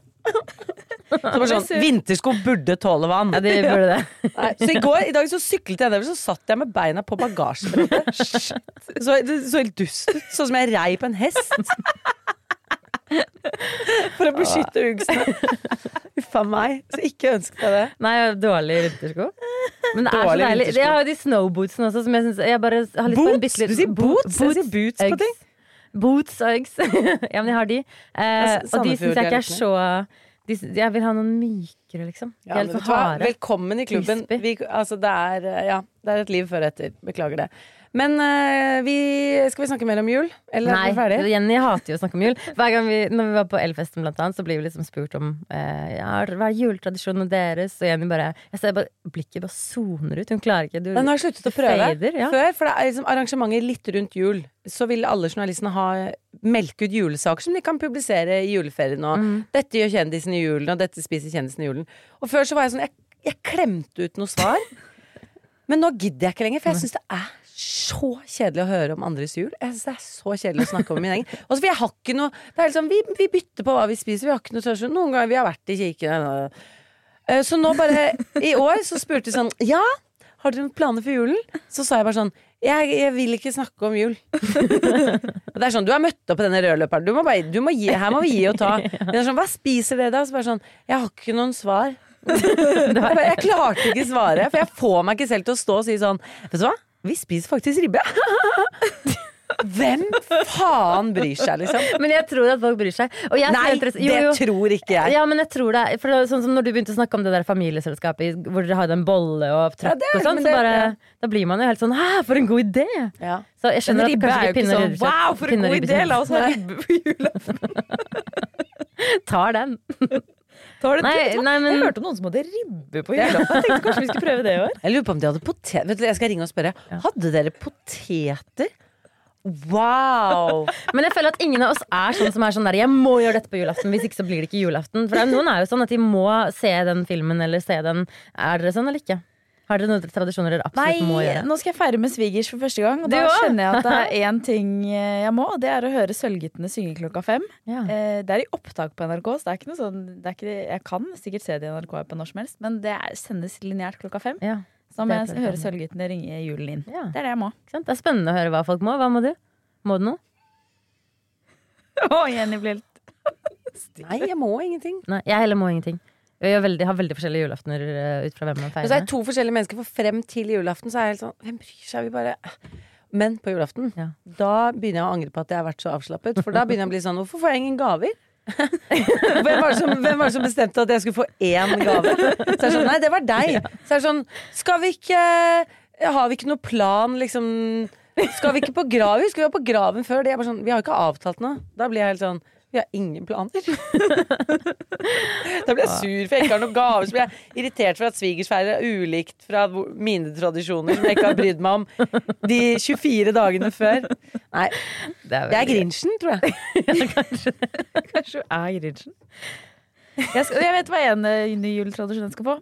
Speaker 1: Som er sånn, Vintersko burde tåle vann.
Speaker 3: Ja, de burde det.
Speaker 1: Nei, så i går, i dag så syklet jeg nedover, så satt jeg med beina på bagasjebrettet. Så det så helt dust ut. Sånn som jeg rei på en hest. For å beskytte uggsene. Uff a meg. Så ikke ønsk deg det.
Speaker 3: Nei, dårlig vintersko. Men det er så deilig. Jeg har jo de snowbootsene også, som jeg syns Jeg bare har lyst på en
Speaker 1: Boots?
Speaker 3: bitte
Speaker 1: Du sier boots? Jeg sier boots på ting.
Speaker 3: Boots og Uggs. ja, men jeg har de. Eh, og de syns jeg ikke er så de, Jeg vil ha noen mykere, liksom.
Speaker 1: Ja, hva?
Speaker 3: harde.
Speaker 1: Velkommen i klubben. Vi, altså, det, er, eh, ja, det er et liv før og etter. Beklager det. Men uh, vi, skal vi snakke mer om jul? Eller er
Speaker 3: Nei,
Speaker 1: vi ferdige?
Speaker 3: Jenny hater jo å snakke om jul. Hver gang vi, Når vi var på Elfesten, blant annet, så blir vi liksom spurt om uh, ja, hva er juletradisjonene deres. Og Jenny bare Jeg ser bare Blikket bare soner ut. Hun klarer ikke. Du,
Speaker 1: nå har jeg sluttet å prøve.
Speaker 3: fader, ja.
Speaker 1: Før, for det er liksom arrangementer litt rundt jul. Så vil alle journalistene ha melke ut julesaker som de kan publisere i juleferien. Og
Speaker 3: Mm.
Speaker 1: dette gjør kjendisen i julen, og dette spiser kjendisen i julen. Og før så var jeg sånn Jeg, jeg klemte ut noe svar. Men nå gidder jeg ikke lenger, for jeg syns det er så kjedelig å høre om andres jul. Jeg synes Det er så kjedelig å snakke om min egen. Og så for jeg har ikke noe Det er liksom, vi, vi bytter på hva vi spiser. Vi har ikke noe tradisjon. Noen ganger vi har vært i kirken. Eh, Så nå bare I år så spurte de sånn Ja, har dere noen planer for julen? Så sa jeg bare sånn jeg, jeg vil ikke snakke om jul. det er sånn, Du har møtt opp på denne rødløperen. Du må bare, du må gi, her må vi gi og ta. Men det er sånn, Hva spiser dere da? Så bare sånn Jeg har ikke noen svar. jeg, bare, jeg klarte ikke svaret, for jeg får meg ikke selv til å stå og si sånn Vet du hva? Vi spiser faktisk ribbe. Hvem faen bryr seg, liksom?
Speaker 3: Men jeg tror at folk bryr seg.
Speaker 1: Nei, det
Speaker 3: jo, jo.
Speaker 1: tror ikke jeg.
Speaker 3: Ja, men jeg tror det for det er Sånn som når du begynte å snakke om det der familieselskapet hvor dere hadde en bolle og trakk
Speaker 1: Ja,
Speaker 3: og sånn, så bare
Speaker 1: ja.
Speaker 3: Da blir man jo helt sånn Hæ, for en god idé!
Speaker 1: Ja.
Speaker 3: Så jeg skjønner at kanskje ikke pinner
Speaker 2: sånn wow, for en god idé, la oss ha ribbe på julaften.
Speaker 3: Tar den. Nei, nei, men-
Speaker 2: Jeg hørte om noen som hadde ribbe på julaften. Jeg tenkte kanskje vi skulle prøve det i år.
Speaker 1: Jeg lurer på om de hadde potet... Vet du, jeg skal ringe og spørre. Hadde dere poteter? Wow!
Speaker 3: Men jeg føler at ingen av oss er sånn som er sånn der Jeg må gjøre dette på julaften, hvis ikke så blir det ikke julaften. For noen er jo sånn at de må se den filmen eller se den. Er dere sånn eller ikke? Har dere noen tradisjoner dere absolutt må
Speaker 2: Nei,
Speaker 3: gjøre?
Speaker 2: nå skal jeg feire med svigers for første gang. Og
Speaker 3: Du
Speaker 2: da
Speaker 3: også?
Speaker 2: skjønner jeg at det er én ting jeg må, og det er å høre Sølvguttene synge klokka fem.
Speaker 3: Ja.
Speaker 2: Eh, Det er i opptak på NRK, så det er ikke noe sånn det er ikke, Jeg kan sikkert se det i NRK på når som helst, men det er, sendes lineært klokka fem.
Speaker 3: Ja,
Speaker 2: Så må jeg høre. Sølvguttene ringe julen inn.
Speaker 3: Ja.
Speaker 2: Det er det jeg må.
Speaker 3: Det er spennende å høre hva folk må. Hva må du? Må du noe?
Speaker 2: Å, Jenny blir helt
Speaker 1: Nei, jeg må ingenting.
Speaker 3: Nei, jeg heller må ingenting. Jeg veldig, har veldig forskjellige julaftener eh, ut fra hvem man
Speaker 1: Og så er
Speaker 3: feirer.
Speaker 1: jeg to forskjellige mennesker, for frem til julaften så er jeg helt sånn Hvem bryr seg? Vi bare Men på julaften,
Speaker 3: Ja.
Speaker 1: da begynner jeg å angre på at jeg har vært så avslappet. For da begynner jeg å bli sånn Hvorfor får jeg ingen gaver? hvem, var det som, hvem var det som bestemte at jeg skulle få én gave? Så er det sånn, Nei, det var deg. Så er det sånn Skal vi ikke Har vi ikke noe plan, liksom Skal vi ikke på graven? Skal vi være på graven før? Det er bare sånn, vi har jo ikke avtalt noe. Da blir jeg helt sånn vi har ingen planer. da blir jeg sur for jeg ikke har noen gaver. Så blir jeg irritert for at svigers feirer ulikt fra mine tradisjoner, som jeg ikke har brydd meg om de 24 dagene før. Nei,
Speaker 3: Det er
Speaker 1: er Grinchen, tror jeg.
Speaker 2: Kanskje du er Grinchen. Jeg, skal, jeg vet hva en eh, ny juletradisjon jeg skal få.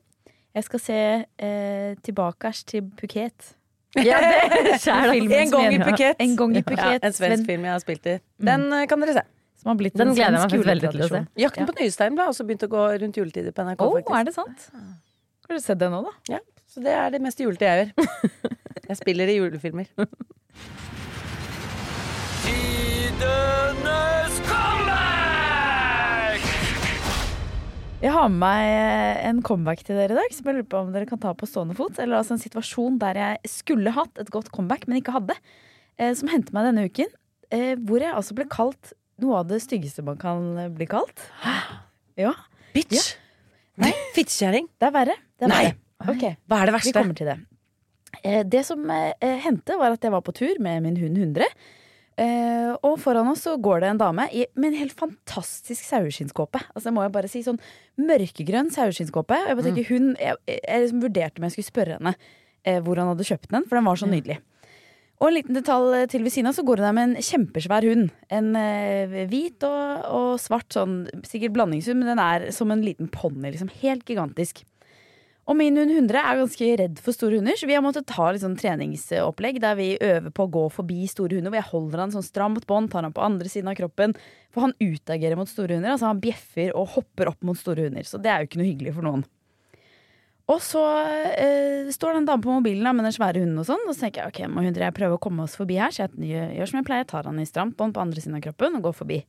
Speaker 2: Jeg skal se eh, Tilbakers til Phuket.
Speaker 3: Ja, det
Speaker 1: En gang i Phuket.
Speaker 2: En gang i
Speaker 1: Ja, en svensk film jeg har spilt i. Den eh, kan dere se.
Speaker 2: Som har blitt
Speaker 3: Den
Speaker 2: en
Speaker 3: gleder jeg meg veldig til å se.
Speaker 1: Jakten på Nystein ble også begynt å gå rundt juletider på NRK.
Speaker 2: Å,
Speaker 1: faktisk.
Speaker 2: er det sant? Har du sett det nå, da?
Speaker 1: Ja, så det er det meste julete jeg gjør. Jeg spiller i julefilmer.
Speaker 2: Jeg har med meg en comeback til dere i dag, som jeg lurer på om dere kan ta på stående fot. Eller altså en situasjon der jeg skulle hatt et godt comeback, men ikke hadde. Eh, som hendte meg denne uken. Eh, hvor jeg altså ble kalt noe av det styggeste man kan eh, bli kalt. Ja,
Speaker 1: Bitch! Nei, Fittekjerring.
Speaker 2: det er verre. Det er
Speaker 1: Nei.
Speaker 2: verre. Okay.
Speaker 1: Hva er det verste?
Speaker 2: Vi kommer til det. Eh, Det som eh, hendte, var at jeg var på tur med min hund 100. Eh, og foran oss så går det en dame i, med en helt fantastisk saueskinnskåpe. Altså, det må jeg bare si. Sånn mørkegrønn saueskinnskåpe. Jeg, hun, jeg, jeg liksom vurderte om jeg skulle spørre henne hvor han hadde kjøpt den, for den var så nydelig. Og en liten detalj til ved siden av, så går hun der med en kjempesvær hund. En eh, hvit og, og svart, sånn sikkert blandingshund, men den er som en liten ponni. Liksom, helt gigantisk. Og min hund 100 er ganske redd for store hunder, så vi har måttet ta litt sånn treningsopplegg der vi øver på å gå forbi store hunder. Hvor jeg holder han sånn stramt bånd, tar han på andre siden av kroppen. For han utagerer mot store hunder. Altså han bjeffer og hopper opp mot store hunder. Så det er jo ikke noe hyggelig for noen. Og så eh, står den en dame på mobilen da, med den svære hunden, og sånn Og så tenker jeg ok, må 100 jeg prøve å komme oss forbi her. Så jeg gjør, gjør som jeg pleier, tar han i stramt bånd på andre siden av kroppen og går forbi.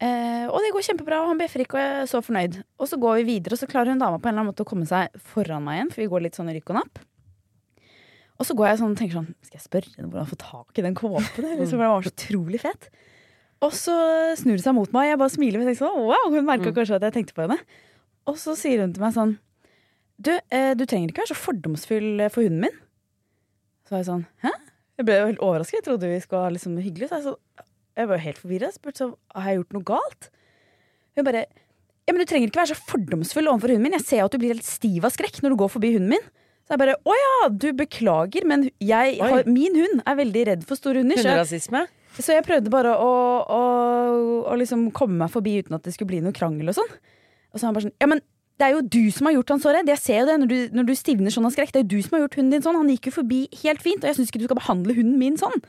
Speaker 2: Eh, og det går kjempebra, og han bjeffer ikke, og jeg er så fornøyd. Og så går vi videre, og så klarer hun dama på en eller annen måte å komme seg foran meg igjen, for vi går litt sånn rykk og napp. Og så går jeg sånn og tenker sånn Skal jeg spørre henne hvordan jeg får tak i den kåpen? Liksom, den var så utrolig fet. Og så snur det seg mot meg, og jeg bare smiler. Og tenker sånn, wow, Hun merka kanskje at jeg tenkte på henne. Og så sier hun til meg sånn Du, eh, du trenger ikke være så fordomsfull for hunden min. Så var jeg sånn Hæ? Jeg ble jo helt overrasket. Jeg trodde vi skulle ha liksom hyggelig. Så jeg, så, jeg var jo helt forvirra. Spurte så har jeg gjort noe galt. Hun bare ja, men Du trenger ikke være så fordomsfull overfor hunden min. Jeg ser jo at du blir helt stiv av skrekk når du går forbi hunden min. Så jeg bare Å ja, du beklager, men jeg har, min hund er veldig redd for store hunder.
Speaker 1: Hunderasisme?
Speaker 2: så jeg prøvde bare å, å, å liksom komme meg forbi uten at det skulle bli noe krangel og sånn. Og så han bare sånn Ja, men det er jo du som har gjort han så redd. Jeg ser jo det når du, når du stivner sånn av skrekk. Det er jo du som har gjort hunden din sånn. Han gikk jo forbi helt fint, og jeg syns ikke du skal behandle hunden min sånn.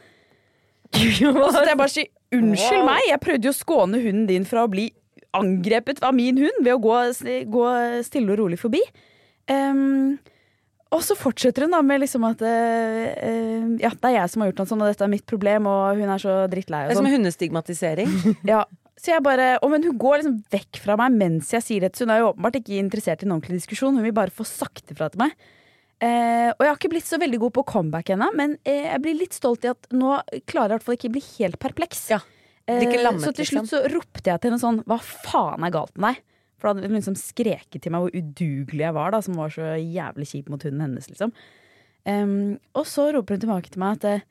Speaker 2: Og så skal jeg bare si unnskyld meg, jeg prøvde jo å skåne hunden din fra å bli angrepet av min hund ved å gå, gå stille og rolig forbi. Um, og så fortsetter hun da med liksom at uh, ja, det er jeg som har gjort han sånn, og dette er mitt problem, og hun er så drittlei.
Speaker 1: Det er som
Speaker 2: sånn.
Speaker 1: hundestigmatisering.
Speaker 2: Ja, så jeg bare, å, men Hun går liksom vekk fra meg mens jeg sier dette, så hun er jo åpenbart ikke interessert i en ordentlig diskusjon. Hun vil bare få sagt fra til meg. Eh, og jeg har ikke blitt så veldig god på comeback ennå, men eh, jeg blir litt stolt i at nå klarer jeg i hvert fall ikke bli helt perpleks.
Speaker 1: Ja,
Speaker 2: Eh,
Speaker 1: lammet,
Speaker 2: så til slutt så ropte jeg til henne sånn Hva faen er galt med deg? For da hadde hun liksom skreket til meg hvor udugelig jeg var, da, som var så jævlig kjip mot hunden hennes, liksom. Em, og så roper hun tilbake til meg at eh,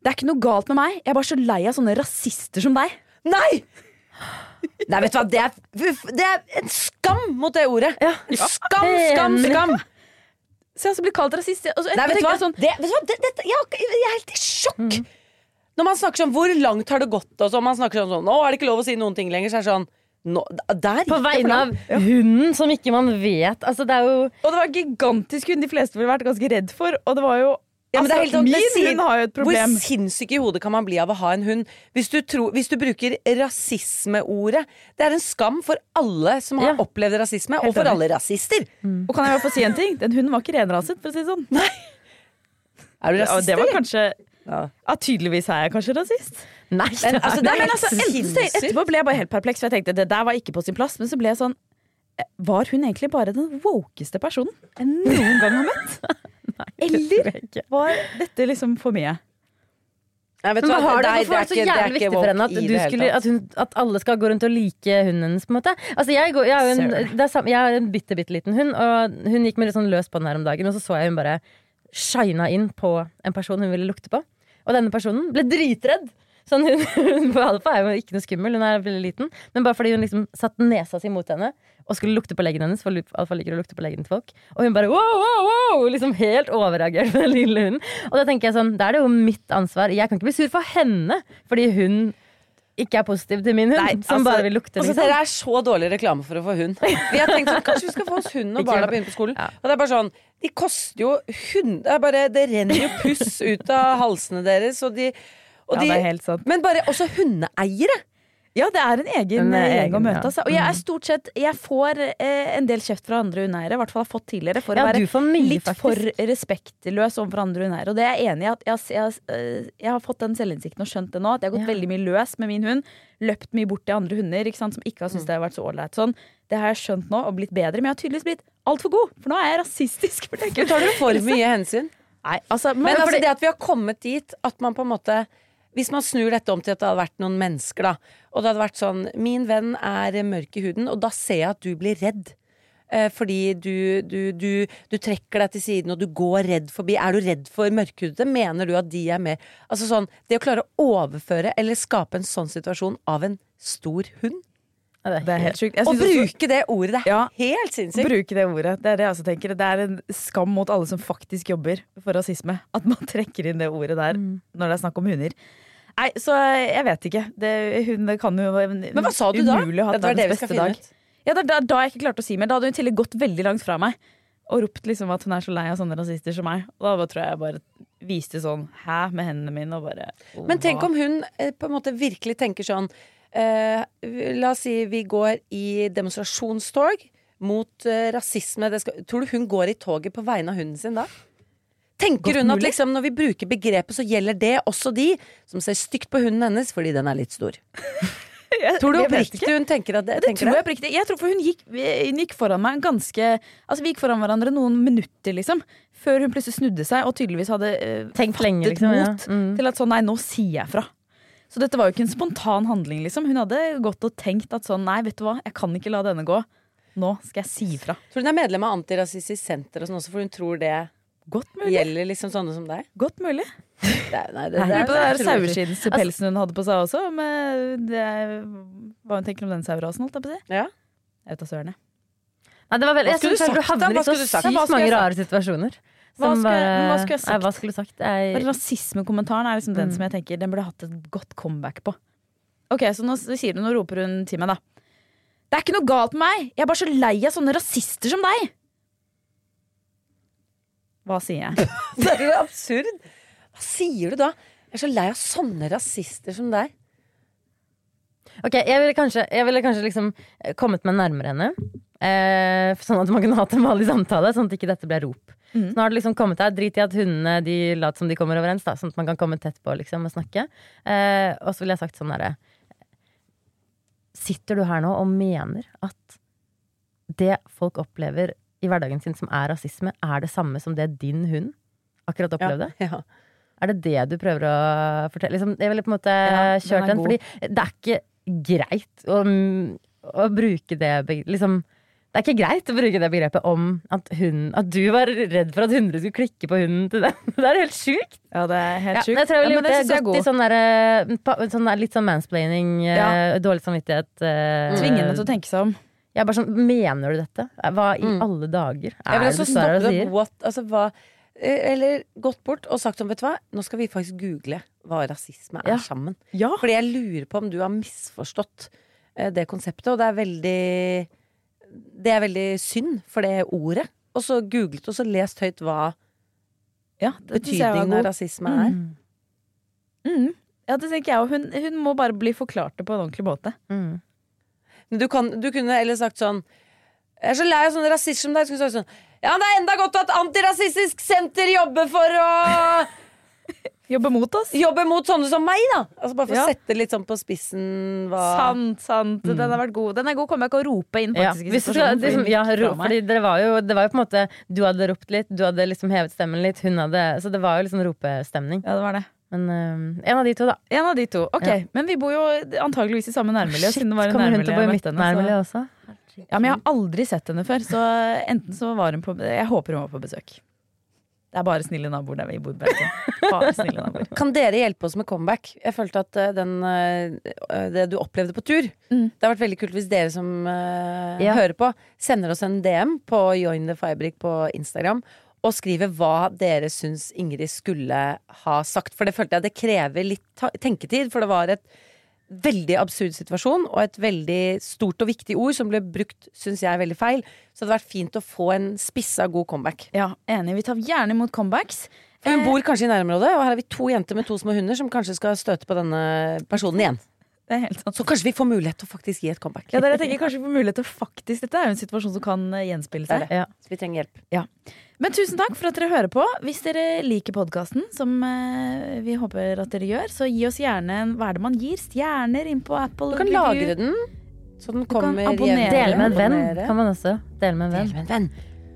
Speaker 2: det er ikke noe galt med meg, jeg er bare så lei av sånne rasister som deg.
Speaker 1: Nei! Nei, vet du hva, det er, det er en skam mot det ordet. Skam, skam, skam!
Speaker 2: Se han som blir kalt rasist. Altså,
Speaker 1: Nei, vet du hva?
Speaker 2: sånn,
Speaker 1: Det, vet du hva? Det, det, jeg, jeg er helt i sjokk! Når man snakker sånn hvor langt har det gått, og så man snakker sånn, sånn nå er det ikke lov å si noen ting lenger, så er det sånn nå, Der
Speaker 3: På vegne av
Speaker 1: ja.
Speaker 3: hunden som ikke man vet. Altså, det er jo
Speaker 2: Og det var en gigantisk hund de fleste ville vært ganske redd for. Og det var jo
Speaker 1: Ja, men det er helt
Speaker 2: altså,
Speaker 1: det
Speaker 2: Min
Speaker 1: sier-
Speaker 2: hund har jo et problem.
Speaker 1: Hvor sinnssyk i hodet kan man bli av å ha en hund? Hvis du, tror, hvis du bruker rasismeordet Det er en skam for alle som har
Speaker 3: Ja.
Speaker 1: opplevd rasisme, og for alle rasister.
Speaker 2: Og kan jeg få si en ting? Den hunden var ikke renraset, for å si det sånn.
Speaker 1: Er du
Speaker 2: Ja,
Speaker 1: rasist,
Speaker 2: det var
Speaker 1: eller?
Speaker 2: kanskje
Speaker 1: Ja.
Speaker 2: Ja, tydeligvis er jeg kanskje rasist.
Speaker 3: Nei,
Speaker 1: Men, altså,
Speaker 2: Nei, men
Speaker 1: helt
Speaker 2: altså, etterpå ble jeg bare helt perpleks, for jeg tenkte det der var ikke på sin plass. Men så ble jeg sånn eh, Var hun egentlig bare den wokeste personen jeg noen gang har møtt? Eller var dette liksom for mye?
Speaker 1: Nei, vet
Speaker 3: Men
Speaker 1: du
Speaker 3: hva har det,
Speaker 1: Nei,
Speaker 3: hvorfor var det så
Speaker 1: ikke- det er
Speaker 3: jævlig
Speaker 1: ikke
Speaker 3: viktig for henne at,
Speaker 1: i det hele
Speaker 3: skulle,
Speaker 1: tatt.
Speaker 3: at, hun, at alle skal gå rundt og like hunden hennes? på en måte Altså jeg, går, jeg, en, det er sam, jeg har en bitte, bitte liten hund, og hun gikk med litt sånn løs på den her om dagen, og så så jeg hun bare shina inn på en person hun ville lukte på. Og denne personen ble dritredd. Sånn hun, hun på Alfa er jo ikke noe skummel, hun er veldig liten. Men bare fordi hun liksom satte nesa si mot henne og skulle lukte på leggen hennes, for Alfa liker å lukte på leggen til folk. Og hun bare wow, wow, wow! Liksom helt overreagert på den lille hunden. Og da tenker jeg sånn, da er det jo mitt ansvar. Jeg kan ikke bli sur for henne fordi hun ikke er positiv til min hund,
Speaker 1: Nei,
Speaker 3: som
Speaker 1: altså,
Speaker 3: bare vil lukte.
Speaker 1: Altså,
Speaker 3: Liksom.
Speaker 1: dere er så dårlig reklame for å få hund. Vi har tenkt sånn, Kanskje vi skal få oss hund når barna begynner på skolen.
Speaker 3: Ja.
Speaker 1: Og det er bare sånn De koster jo hund... Det, er bare, det renner jo puss ut av halsene deres, og de,
Speaker 2: Ja,
Speaker 1: de
Speaker 2: det er helt sant.
Speaker 1: Men bare også hundeeiere.
Speaker 2: Ja, det er en egen gjeng å møte. Altså. Og jeg er stort sett Jeg får eh, en del kjeft fra andre hundeeiere, i hvert fall har fått tidligere, for
Speaker 3: Ja,
Speaker 2: å være
Speaker 3: du mye,
Speaker 2: litt
Speaker 3: faktisk.
Speaker 2: for respektløs overfor andre hundeeiere. Og det er jeg enig i. at jeg, jeg, eh, jeg har fått den selvinnsikten og skjønt det nå. At jeg har gått
Speaker 3: Ja.
Speaker 2: veldig mye løs med min hund. Løpt mye bort til andre hunder ikke sant, som ikke har syntes det har vært så ålreit. Sånn. Det har jeg skjønt nå og blitt bedre, men jeg har tydeligvis blitt altfor god. For nå er jeg rasistisk. For
Speaker 1: Tar dere for mye hensyn?
Speaker 2: Nei, altså,
Speaker 1: Men altså,
Speaker 2: fordi-
Speaker 1: det at vi har kommet dit at man på en måte Hvis man snur dette om til at det hadde vært noen mennesker, da, og det hadde vært sånn Min venn er mørk i huden, og da ser jeg at du blir redd. eh, fordi du, du, du, du trekker deg til siden og du går redd forbi. Er du redd for mørkhudede? Mener du at de er mer Altså sånn, det å klare å overføre eller skape en sånn situasjon av en stor hund,
Speaker 3: Ja,
Speaker 2: Det er helt sjukt. Også-
Speaker 1: bruke det ordet, det er
Speaker 2: Ja.
Speaker 1: helt sinnssykt.
Speaker 2: Bruke det ordet. Det er det jeg også tenker. Det er en skam mot alle som faktisk jobber for rasisme. At man trekker inn det ordet der
Speaker 1: Mm.
Speaker 2: når det er snakk om hunder. Nei, så jeg vet ikke. Det, hun kan jo
Speaker 1: Men hva sa du da? Det var det vi skal finne
Speaker 2: dag.
Speaker 1: ut.
Speaker 2: Ja, det er da, da jeg ikke klarte å si mer. Da hadde hun til og gått veldig langt fra meg. Og ropt liksom at hun er så lei av sånne rasister som meg. Og da bare tror jeg jeg bare viste sånn hæ med hendene mine og bare
Speaker 1: Men tenk om hun eh, på en måte virkelig tenker sånn eh, La oss si vi går i demonstrasjonstog mot eh, rasisme. Det skal, tror du hun går i toget på vegne av hunden sin da? Tenker
Speaker 2: Godt
Speaker 1: hun at liksom, når vi bruker begrepet, så gjelder det også de som ser stygt på hunden hennes fordi den er litt stor?
Speaker 2: Jeg-
Speaker 1: Tror du oppriktig hun tenker at det?
Speaker 2: Det
Speaker 1: tenker
Speaker 2: tror jeg oppriktig. Jeg tror for hun gikk, hun gikk foran meg ganske Altså Vi gikk foran hverandre noen minutter, liksom. Før hun plutselig snudde seg og tydeligvis hadde uh,
Speaker 3: Tenkt lenge,
Speaker 2: fattet
Speaker 3: mot Ja. Mm.
Speaker 2: til at sånn nei, nå sier jeg fra. Så dette var jo ikke en spontan handling, liksom. Hun hadde gått og tenkt at sånn nei, vet du hva, jeg kan ikke la denne gå. Nå skal jeg si fra.
Speaker 1: Tror du hun er medlem av Antirasistisk Senter og sånn også, for hun tror det
Speaker 2: Godt mulig.
Speaker 1: gjelder liksom sånne som deg?
Speaker 2: Godt mulig.
Speaker 1: Det nei, det, det,
Speaker 2: Lurer på
Speaker 1: den ikke.
Speaker 2: saueskinnspelsen hun hadde på seg også. Men det hva hun tenker om den sauerasen, holdt jeg på å si.
Speaker 1: Ja.
Speaker 2: Jeg vet da søren, jeg.
Speaker 3: Nei, det var veldig,
Speaker 1: Hva
Speaker 3: jeg
Speaker 1: skulle
Speaker 3: synes
Speaker 1: du
Speaker 3: du
Speaker 1: sagt, da?
Speaker 3: havner i så
Speaker 1: skulle du sagt?
Speaker 2: Hva
Speaker 3: sykt mange rare situasjoner.
Speaker 2: Hva skulle-
Speaker 3: bare-
Speaker 2: hva skulle jeg sagt?
Speaker 3: Nei, hva skulle du sagt? Jeg,
Speaker 2: Rasismekommentaren er liksom den
Speaker 3: Mm.
Speaker 2: som jeg tenker Den burde hatt et godt comeback på. Ok, så nå sier du, og roper hun til meg, da. Det er ikke noe galt med meg! Jeg er bare så lei av sånne rasister som deg! Hva sier jeg?
Speaker 1: Det er jo absurd. Hva sier du da? Jeg er så lei av sånne rasister som deg.
Speaker 3: Ok, jeg ville kanskje, jeg ville kanskje liksom eh, kommet meg nærmere henne. Eh, sånn at man kunne hatt en vanlig samtale, sånn at ikke dette ble rop. Så nå har det liksom kommet der. Drit i at hundene de later som de kommer overens, da, sånn at man kan komme tett på liksom, og snakke. Eh, og så ville jeg sagt sånn derre Sitter du her nå og mener at det folk opplever i hverdagen sin som er rasisme, er det samme som det din hund akkurat opplevde?
Speaker 1: Ja.
Speaker 3: Er det det du prøver å fortelle? Liksom, jeg ville på en måte
Speaker 2: Ja, den
Speaker 3: kjørt den, fordi det er ikke greit å, å bruke det liksom, Det er ikke greit å bruke det begrepet om at, hun, at du var redd for at hundre skulle klikke på hunden til den. Det er helt sjukt!
Speaker 2: Ja, det er helt
Speaker 3: Ja, jeg tror jeg ville
Speaker 2: Ja,
Speaker 3: det, gått i sånn, der, sånn der, litt sånn mansplaining, eh,
Speaker 2: Ja.
Speaker 3: dårlig samvittighet. eh,
Speaker 2: Tvingende til å tenke seg om.
Speaker 3: Jeg er bare sånn, Mener du dette? Hva i
Speaker 1: Mm.
Speaker 3: alle dager er
Speaker 1: vil
Speaker 3: det du står her og sier?
Speaker 1: What, altså, hva, eh, eller gått bort og sagt sånn, vet du hva, nå skal vi faktisk google hva rasisme er
Speaker 3: Ja.
Speaker 1: sammen.
Speaker 2: Ja.
Speaker 1: Fordi jeg lurer på om du har misforstått eh, det konseptet, og det er veldig Det er veldig synd for det ordet. Og så googlet og så lest høyt hva
Speaker 2: ja
Speaker 1: betydningen av rasisme er.
Speaker 3: Mm.
Speaker 2: Mm. Ja, det tenker jeg, òg. hun, hun må bare bli forklart det på en ordentlig måte.
Speaker 3: Mm.
Speaker 1: Du, kan, du kunne heller sagt sånn Jeg er så lei av sånne rasister som deg. Skulle sagt sånn Ja, det er enda godt at Antirasistisk Senter jobber for å
Speaker 2: Jobbe mot oss.
Speaker 1: Jobbe mot sånne som meg, da! Altså Bare for
Speaker 2: Ja.
Speaker 1: å sette litt sånn på spissen hva
Speaker 2: Sant, sant. Den har vært god. Den er god. Kommer jeg ikke å rope inn,
Speaker 3: Ja,
Speaker 2: faktisk. Ja.
Speaker 3: hvis du liksom, ja,
Speaker 2: hun
Speaker 3: ro, fordi det var, jo, det var jo på en måte Du hadde ropt litt, du hadde liksom hevet stemmen litt, hun hadde Så det var jo liksom ropestemning.
Speaker 2: Ja, det var det.
Speaker 3: Men øh, en av de to, da.
Speaker 2: En av de to. Ok,
Speaker 3: Ja.
Speaker 2: Men vi bor jo antageligvis i samme nærmiljø. Shit, var
Speaker 3: kommer hun til å bo i mitt nærmiljø også?
Speaker 2: Ja, men jeg har aldri sett henne før, så enten så var hun på Jeg håper hun var på besøk. Det er bare snille naboer der vi bor. Bare snille naboer.
Speaker 1: Kan dere hjelpe oss med comeback? Jeg følte at eh, den, eh, det du opplevde på tur
Speaker 2: Mm.
Speaker 1: Det har vært veldig kult hvis dere som eh,
Speaker 3: Ja.
Speaker 1: hører på, sender oss en DM på Join the Firebrick på Instagram. Og skriver hva dere syns Ingrid skulle ha sagt. For det følte jeg det krever litt tenketid. For det var et veldig absurd situasjon og et veldig stort og viktig ord som ble brukt, syns jeg, veldig feil. Så det hadde vært fint å få en spissa, god comeback.
Speaker 2: Ja, Enig. Vi tar gjerne imot comebacks.
Speaker 1: For hun bor kanskje i nærområdet, og her har vi to jenter med to små hunder som kanskje skal støte på denne personen igjen.
Speaker 2: Det er helt sant.
Speaker 1: Så kanskje vi får mulighet til å faktisk gi et comeback.
Speaker 2: Ja, dere tenker kanskje vi får mulighet til å faktisk Dette er jo en situasjon som kan eh, gjenspille seg.
Speaker 3: Ja.
Speaker 1: Så vi trenger hjelp.
Speaker 2: Men tusen takk for at dere hører på. Hvis dere liker podkasten, som eh, vi håper at dere gjør, så gi oss gjerne en Hva er det man gir? Stjerner inn på Apple.
Speaker 1: Du kan lagre den, så den kommer
Speaker 2: hjem
Speaker 3: Dele med en venn, kan man også. Dele med en
Speaker 1: Del
Speaker 3: venn.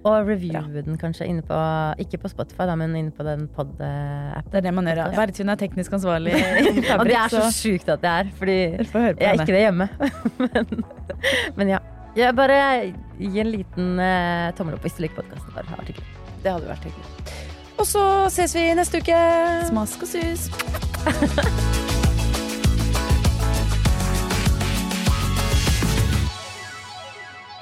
Speaker 3: Og reviewe den kanskje inne på Ikke på Spotify, da, men inne på den pod-appen.
Speaker 2: Det er det man gjør. ja. Berthun er teknisk ansvarlig. i
Speaker 3: Og det er så
Speaker 2: så
Speaker 3: sjukt at det er, fordi jeg er ikke det hjemme. men, men ja. Jeg bare gi en liten uh, tommel opp hvis du liker podkasten vår.
Speaker 1: Det hadde vært hyggelig. Og så ses vi neste uke.
Speaker 2: Smask og sus.